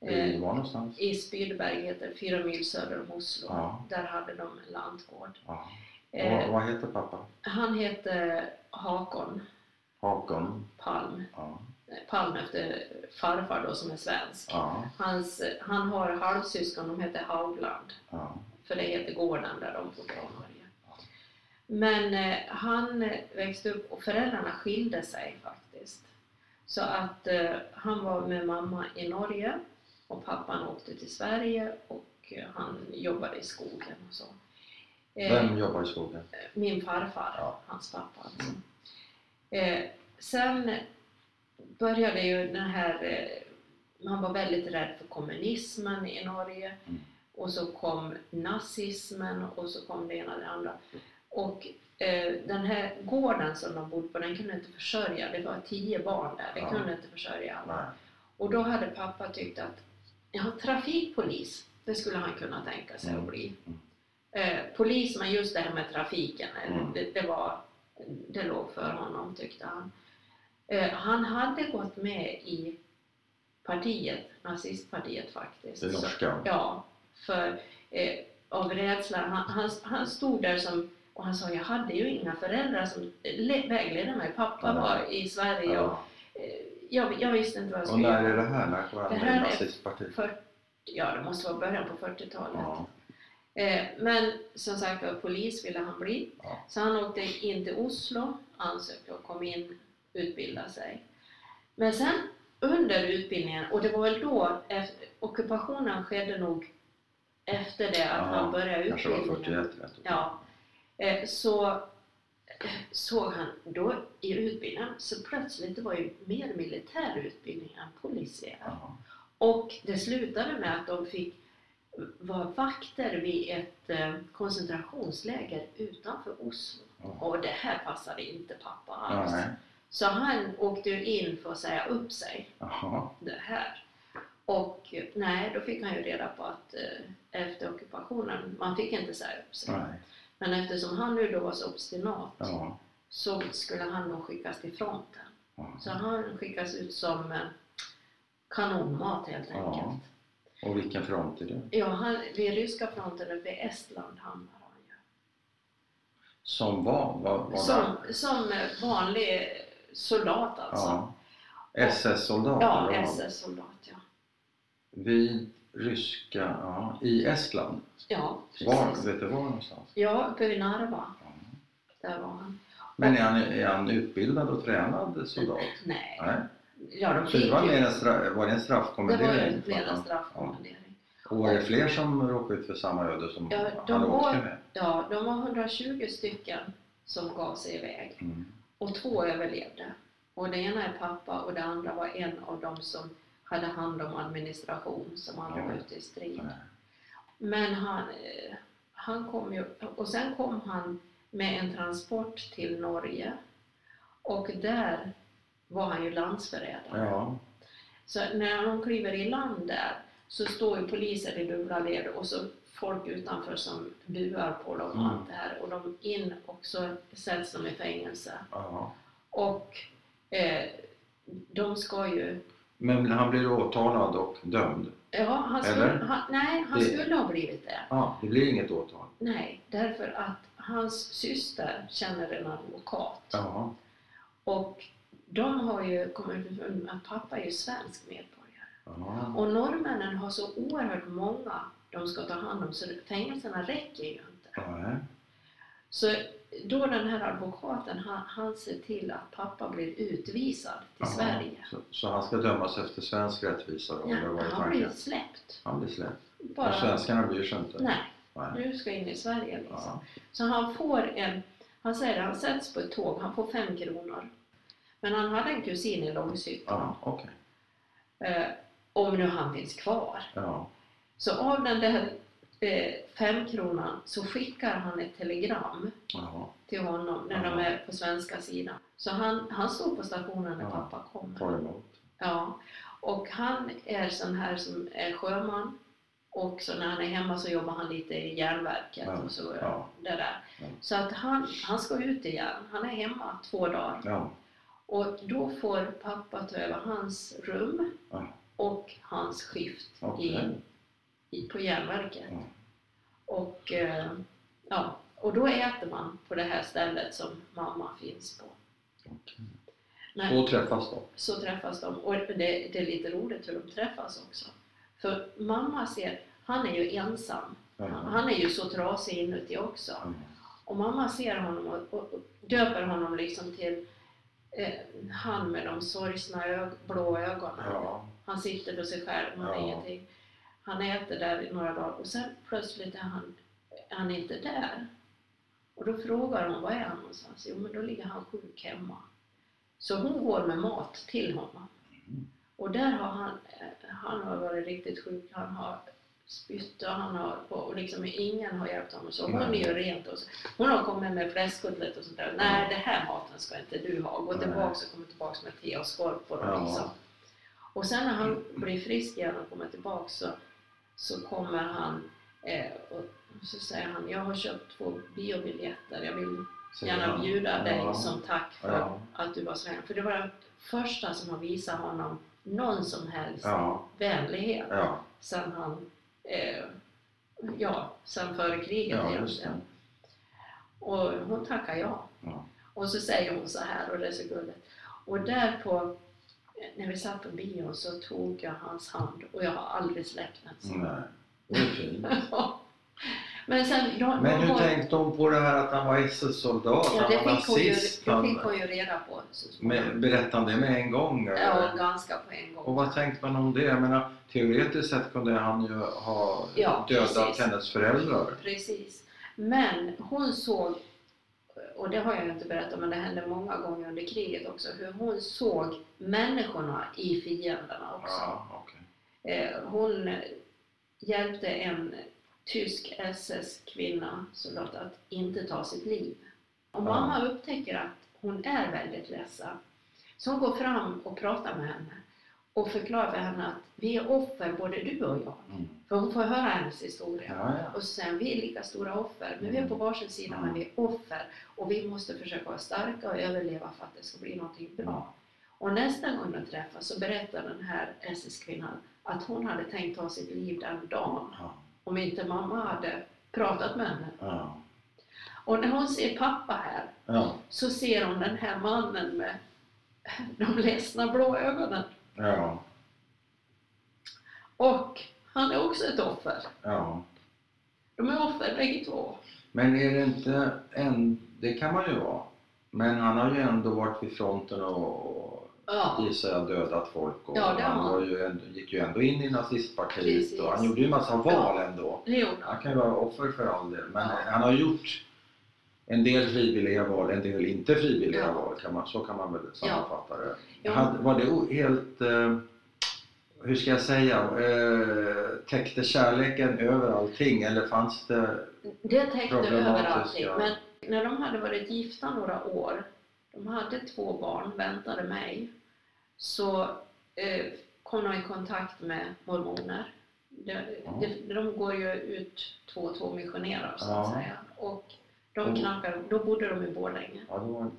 [SPEAKER 1] I
[SPEAKER 2] Eh,
[SPEAKER 1] var någonstans?
[SPEAKER 2] I Spydberg heter fyra mil söder om Oslo.
[SPEAKER 1] Ja.
[SPEAKER 2] Där hade de en lantgård.
[SPEAKER 1] Ja.
[SPEAKER 2] Eh,
[SPEAKER 1] Vad, vad heter pappa?
[SPEAKER 2] han hette Hakon
[SPEAKER 1] Hakon?
[SPEAKER 2] Palm.
[SPEAKER 1] Ja.
[SPEAKER 2] Palm efter farfar då som är svensk.
[SPEAKER 1] Ja.
[SPEAKER 2] Hans, han har halvsyskon, de heter Haugland.
[SPEAKER 1] ja.
[SPEAKER 2] För det heter gården där de bodde i Norge. Men eh, han växte upp och föräldrarna skilde sig faktiskt. Så att eh, han var med mamma i Norge och pappan åkte till Sverige och eh, han jobbade i skogen och så. Eh,
[SPEAKER 1] Vem jobbar i skogen?
[SPEAKER 2] Min farfar, hans pappa alltså. Eh, sen började ju den här, eh, man var väldigt rädd för kommunismen i Norge
[SPEAKER 1] Mm.
[SPEAKER 2] och så kom nazismen och så kom det ena och det andra. Och eh, den här gården som de bodde på, den kunde inte försörja, det var tio barn där, det
[SPEAKER 1] Ja.
[SPEAKER 2] kunde inte försörja alla.
[SPEAKER 1] Nej.
[SPEAKER 2] Och då hade pappa tyckt att ja, trafikpolis, det skulle han kunna tänka sig
[SPEAKER 1] Mm.
[SPEAKER 2] att bli.
[SPEAKER 1] Mm.
[SPEAKER 2] Eh, polis, men just det här med trafiken,
[SPEAKER 1] Mm.
[SPEAKER 2] det, det, var, det låg för honom tyckte han. Eh, han hade gått med i partiet, nazistpartiet faktiskt.
[SPEAKER 1] Det
[SPEAKER 2] Så-
[SPEAKER 1] norska?
[SPEAKER 2] Ja, för eh, av rädsla. Han, han, han stod där som, och han sa jag hade ju inga föräldrar som le- vägledde mig. Pappa
[SPEAKER 1] Ja.
[SPEAKER 2] var i Sverige och
[SPEAKER 1] Ja.
[SPEAKER 2] eh, jag, jag visste inte vad jag
[SPEAKER 1] Och
[SPEAKER 2] skulle
[SPEAKER 1] när
[SPEAKER 2] göra.
[SPEAKER 1] är det här? När
[SPEAKER 2] Det
[SPEAKER 1] han med i nazistpartiet?
[SPEAKER 2] Ja, det måste vara början på 40-talet.
[SPEAKER 1] Ja.
[SPEAKER 2] Eh, men som sagt var, polis ville han bli.
[SPEAKER 1] Ja.
[SPEAKER 2] Så han åkte in till Oslo, ansökte och kom in, utbilda sig. Men sen under utbildningen, och det var väl då, efter, ockupationen skedde nog efter det att
[SPEAKER 1] Ja,
[SPEAKER 2] han började
[SPEAKER 1] Kanske var
[SPEAKER 2] utbildningen.
[SPEAKER 1] 41 vet du.
[SPEAKER 2] Ja, eh, så eh, såg han då i utbildningen, så plötsligt det var ju mer militär utbildning än polisiär.
[SPEAKER 1] Ja.
[SPEAKER 2] Och det slutade med att de fick vara vakter vid ett eh, koncentrationsläger utanför Oslo.
[SPEAKER 1] Ja.
[SPEAKER 2] Och det här passade inte pappa alls.
[SPEAKER 1] Nej.
[SPEAKER 2] Så han åkte in för att säga upp sig
[SPEAKER 1] Jaha.
[SPEAKER 2] det här. Och nej, då fick han ju reda på att eh, efter ockupationen, man fick inte säga upp sig.
[SPEAKER 1] Nej.
[SPEAKER 2] Men eftersom han nu då var så obstinat
[SPEAKER 1] Ja.
[SPEAKER 2] så skulle han nog skickas till fronten.
[SPEAKER 1] Ja.
[SPEAKER 2] Så han skickas ut som eh, kanonmat helt
[SPEAKER 1] Ja. Och vilken front är det?
[SPEAKER 2] Ja, han, vid ryska fronten uppe i Estland hamnar han ju.
[SPEAKER 1] Som vad? Vad var
[SPEAKER 2] Som, som vanlig soldat alltså.
[SPEAKER 1] Ja. SS-soldat?
[SPEAKER 2] Ja? SS-soldat ja.
[SPEAKER 1] Vid ryska, ja. I Estland?
[SPEAKER 2] Ja,
[SPEAKER 1] Var?
[SPEAKER 2] precis.
[SPEAKER 1] Vet du var någonstans?
[SPEAKER 2] Ja, uppe vid Narva.
[SPEAKER 1] Ja.
[SPEAKER 2] Där var han.
[SPEAKER 1] Men är han, är han utbildad och tränad soldat?
[SPEAKER 2] Nej.
[SPEAKER 1] Nej.
[SPEAKER 2] Ja, de
[SPEAKER 1] Så det var, mer en stra- var det en
[SPEAKER 2] Det
[SPEAKER 1] straffkommendering?
[SPEAKER 2] var ju mer en
[SPEAKER 1] Ja.
[SPEAKER 2] straffkommendering.
[SPEAKER 1] Och var det fler som råkade ut för samma öde som
[SPEAKER 2] Ja, de
[SPEAKER 1] han
[SPEAKER 2] var-
[SPEAKER 1] åkte med?
[SPEAKER 2] Ja, de var 120 stycken som gav sig iväg.
[SPEAKER 1] Mm.
[SPEAKER 2] Och två överlevde. Och det ena är pappa och det andra var en av dem som hade hand om administration som aldrig var
[SPEAKER 1] Ja.
[SPEAKER 2] ute i strid.
[SPEAKER 1] Nej.
[SPEAKER 2] Men han, eh, han kom ju, och sen kom han med en transport till Norge och där var han ju landsförrädare.
[SPEAKER 1] Ja.
[SPEAKER 2] Så när de kliver i land där, så står ju poliser i dubbla led och så folk utanför som buar på dem och
[SPEAKER 1] Mm.
[SPEAKER 2] allt det här och de in och så sätts de i fängelse.
[SPEAKER 1] Ja.
[SPEAKER 2] Och eh, de ska ju
[SPEAKER 1] Men han blir åtalad och dömd.
[SPEAKER 2] Ja, han skulle, han, nej, han
[SPEAKER 1] Det-
[SPEAKER 2] skulle ha blivit det.
[SPEAKER 1] Ja, det blir inget åtal.
[SPEAKER 2] Nej, därför att hans syster känner en advokat.
[SPEAKER 1] Ja.
[SPEAKER 2] Och de har ju kommit med att pappa är ju svensk medborgare.
[SPEAKER 1] Ja.
[SPEAKER 2] Och norrmännen har så oerhört många de ska ta hand om så fängelserna räcker ju inte.
[SPEAKER 1] Ja.
[SPEAKER 2] Så då den här advokaten, han, han ser till att pappa blir utvisad till
[SPEAKER 1] Ja.
[SPEAKER 2] Sverige.
[SPEAKER 1] Så, så han ska dömas efter svensk rättvisa då?
[SPEAKER 2] Ja, han blir
[SPEAKER 1] tanken?
[SPEAKER 2] släppt.
[SPEAKER 1] Han blir släppt.
[SPEAKER 2] Bara,
[SPEAKER 1] Och svenskarna bryr sig inte?
[SPEAKER 2] nej,
[SPEAKER 1] Nej.
[SPEAKER 2] du ska in i Sverige liksom. Så han får en, han säger han sätts på ett tåg, han får fem kronor. Men han hade en kusin i Långshyttan.
[SPEAKER 1] Ja, okej.
[SPEAKER 2] Eh, om nu han finns kvar.
[SPEAKER 1] Ja.
[SPEAKER 2] Så av den där eh, femkronan så skickar han ett telegram
[SPEAKER 1] Ja.
[SPEAKER 2] till honom när de är på svenska sidan. Så han, han står på stationen när pappa
[SPEAKER 1] emot.
[SPEAKER 2] Ja. Och han är sån här som är sjöman och så när han är hemma så jobbar han lite i järnverket
[SPEAKER 1] Ja.
[SPEAKER 2] och så
[SPEAKER 1] Ja.
[SPEAKER 2] det där.
[SPEAKER 1] Ja.
[SPEAKER 2] Så att han, han ska ut igen. Han är hemma två dagar. Och då får pappa ta över hans rum
[SPEAKER 1] Ja.
[SPEAKER 2] och hans skift
[SPEAKER 1] Okej.
[SPEAKER 2] i, i, på järnverket.
[SPEAKER 1] Ja.
[SPEAKER 2] Och, eh, ja, och då äter man på det här stället som mamma finns på. Men,
[SPEAKER 1] Så träffas de?
[SPEAKER 2] så träffas de och det, det är lite roligt hur de träffas också. För mamma ser, han är ju ensam.
[SPEAKER 1] Ja.
[SPEAKER 2] Han är ju så trasig inuti också. Och mamma ser honom och, och, och döper honom liksom till eh, han med de sorgsna ög, blå ögonen.
[SPEAKER 1] Ja.
[SPEAKER 2] Han sitter för sig själv, han
[SPEAKER 1] Ja.
[SPEAKER 2] ingenting. Han äter där i några dagar och sen plötsligt är han, är han inte där. Och då frågar hon, var är han någonstans? Jo, men då ligger han sjuk hemma. Så hon går med mat till honom.
[SPEAKER 1] Mm.
[SPEAKER 2] Och där har han, eh, han har varit riktigt sjuk, han har spytt och han har, och liksom ingen har hjälpt honom. Så hon
[SPEAKER 1] Nej.
[SPEAKER 2] gör rent och så. Hon har kommit med fläskkotlett och sånt där. Nej, det här maten ska inte du ha. Gå
[SPEAKER 1] Nej.
[SPEAKER 2] tillbaks och kommer tillbaks med te och skorv på dem
[SPEAKER 1] Ja.
[SPEAKER 2] liksom. Och sen när han blir frisk igen och kommer tillbaks så, så kommer han eh, och så säger han, jag har köpt två biobiljetter, jag vill gärna bjuda dig
[SPEAKER 1] Ja.
[SPEAKER 2] som tack för
[SPEAKER 1] Ja.
[SPEAKER 2] att du var så vänlig. För det var det första som har visat honom någon som helst vänlighet sen han, eh, ja, sen före kriget
[SPEAKER 1] Ja,
[SPEAKER 2] egentligen. Och hon tackar ja.
[SPEAKER 1] Ja.
[SPEAKER 2] Och så säger hon så här, och det är så gulligt. Och där på, när vi satt på bion så tog jag hans hand och jag har aldrig släppt den.
[SPEAKER 1] Nej. Det är fint.
[SPEAKER 2] Men sen, de,
[SPEAKER 1] Men hur
[SPEAKER 2] var-
[SPEAKER 1] tänkte hon på det här att han var SS-soldat?
[SPEAKER 2] Ja,
[SPEAKER 1] han var nazist?
[SPEAKER 2] det
[SPEAKER 1] Han,
[SPEAKER 2] fick hon ju reda på.
[SPEAKER 1] med, berättade han det med en gång? Eller?
[SPEAKER 2] Ja, ganska på en gång.
[SPEAKER 1] Och vad tänkte man om det? Jag menar, teoretiskt sett kunde han ju ha
[SPEAKER 2] Ja,
[SPEAKER 1] dödat
[SPEAKER 2] precis.
[SPEAKER 1] hennes föräldrar.
[SPEAKER 2] Precis. Men hon såg, och det har jag inte berättat men det hände många gånger under kriget också, hur hon såg människorna i fienderna också.
[SPEAKER 1] Ja, okej.
[SPEAKER 2] Eh, hon hjälpte en tysk SS-kvinna soldat att inte ta sitt liv. Och
[SPEAKER 1] Ja.
[SPEAKER 2] mamma upptäcker att hon är väldigt ledsen. Så hon går fram och pratar med henne och förklarar för henne att vi är offer både du och jag.
[SPEAKER 1] Mm.
[SPEAKER 2] För hon får höra hennes historia.
[SPEAKER 1] Ja, ja.
[SPEAKER 2] Och han, vi är lika stora offer, men vi är på varsin sida, men vi är offer. Och vi måste försöka vara starka och överleva för att det ska bli någonting bra. Och nästa gång de träffas så berättar den här SS-kvinnan att hon hade tänkt ta sitt liv den dagen
[SPEAKER 1] Ja.
[SPEAKER 2] Om inte mamma hade pratat med henne.
[SPEAKER 1] Ja.
[SPEAKER 2] Och när hon ser pappa här
[SPEAKER 1] Ja.
[SPEAKER 2] så ser hon den här mannen med de ledsna blå ögonen.
[SPEAKER 1] Ja.
[SPEAKER 2] Och han är också ett offer.
[SPEAKER 1] ja.
[SPEAKER 2] De är offer bägge två.
[SPEAKER 1] Men är det inte en... Det kan man ju vara. Men han har ju ändå varit vid fronten och
[SPEAKER 2] Ja,
[SPEAKER 1] gissar jag dödat folk. Och
[SPEAKER 2] Ja,
[SPEAKER 1] han
[SPEAKER 2] han.
[SPEAKER 1] var ju ändå, gick ju ändå in i nazistpartiet
[SPEAKER 2] Precis.
[SPEAKER 1] och han gjorde ju massa val ändå.
[SPEAKER 2] det gjorde han.
[SPEAKER 1] Han kan ju vara offer för all del. Men
[SPEAKER 2] Ja.
[SPEAKER 1] han har gjort en del frivilliga val, en del inte frivilliga
[SPEAKER 2] Ja.
[SPEAKER 1] val. Kan man, så kan man väl sammanfatta det.
[SPEAKER 2] Ja.
[SPEAKER 1] Hade, var det helt... Eh, hur ska jag säga? Eh, täckte kärleken över allting eller fanns det...
[SPEAKER 2] Det täckte över allting. Men när de hade varit gifta några år, de hade två barn, väntade mig, så eh, kom de i kontakt med mormoner. De, de, de går ju ut två och två missionerar så att
[SPEAKER 1] Ja.
[SPEAKER 2] säga. Och de knackar, då bodde de i Borlänge.
[SPEAKER 1] Ja, var...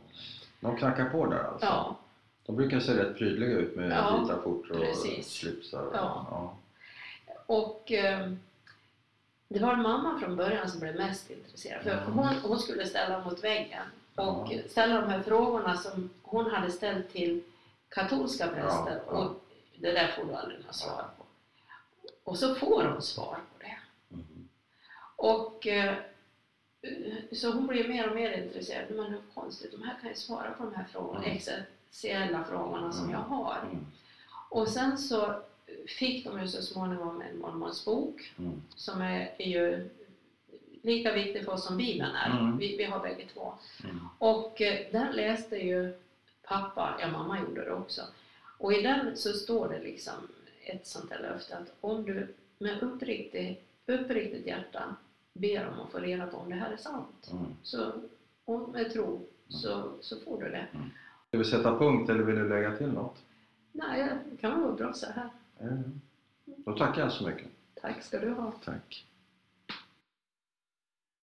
[SPEAKER 1] De knackar på där alltså?
[SPEAKER 2] Ja,
[SPEAKER 1] De brukar se rätt prydliga ut med
[SPEAKER 2] Ja,
[SPEAKER 1] vita skjortor och slipsar. och-
[SPEAKER 2] Ja.
[SPEAKER 1] Ja.
[SPEAKER 2] och eh, det var mamma från början som blev mest intresserad. För hon, hon skulle ställa mot väggen och
[SPEAKER 1] Ja.
[SPEAKER 2] ställa de här frågorna som hon hade ställt till katolska präster.
[SPEAKER 1] Ja, ja.
[SPEAKER 2] Och det där får du aldrig något svar på. Och så får hon svar på det.
[SPEAKER 1] Mhm.
[SPEAKER 2] Och eh, så hon blev mer och mer intresserad. Men hur konstigt, de här kan ju svara på de här frågorna,
[SPEAKER 1] Mm.
[SPEAKER 2] existentiella frågorna som
[SPEAKER 1] Mm.
[SPEAKER 2] jag har.
[SPEAKER 1] Mm.
[SPEAKER 2] Och sen så fick de ju så småningom en mormonsbok
[SPEAKER 1] Mm.
[SPEAKER 2] som är, är ju lika viktig för oss som Bibeln är.
[SPEAKER 1] Mm.
[SPEAKER 2] Vi, vi har bägge två.
[SPEAKER 1] Mm.
[SPEAKER 2] Och eh, den läste ju pappa, ja mamma gjorde det också. Och i den så står det liksom ett sånt här löfte att om du med uppriktigt, uppriktigt hjärta ber om att få reda på om det här är sant,
[SPEAKER 1] Mm.
[SPEAKER 2] så, och med tro, så, så får du det.
[SPEAKER 1] Ska vi sätta punkt eller vill du lägga till något?
[SPEAKER 2] Nej, det kan vara bra så här.
[SPEAKER 1] Mm. Då tackar jag så mycket.
[SPEAKER 2] Tack ska du ha.
[SPEAKER 1] Tack.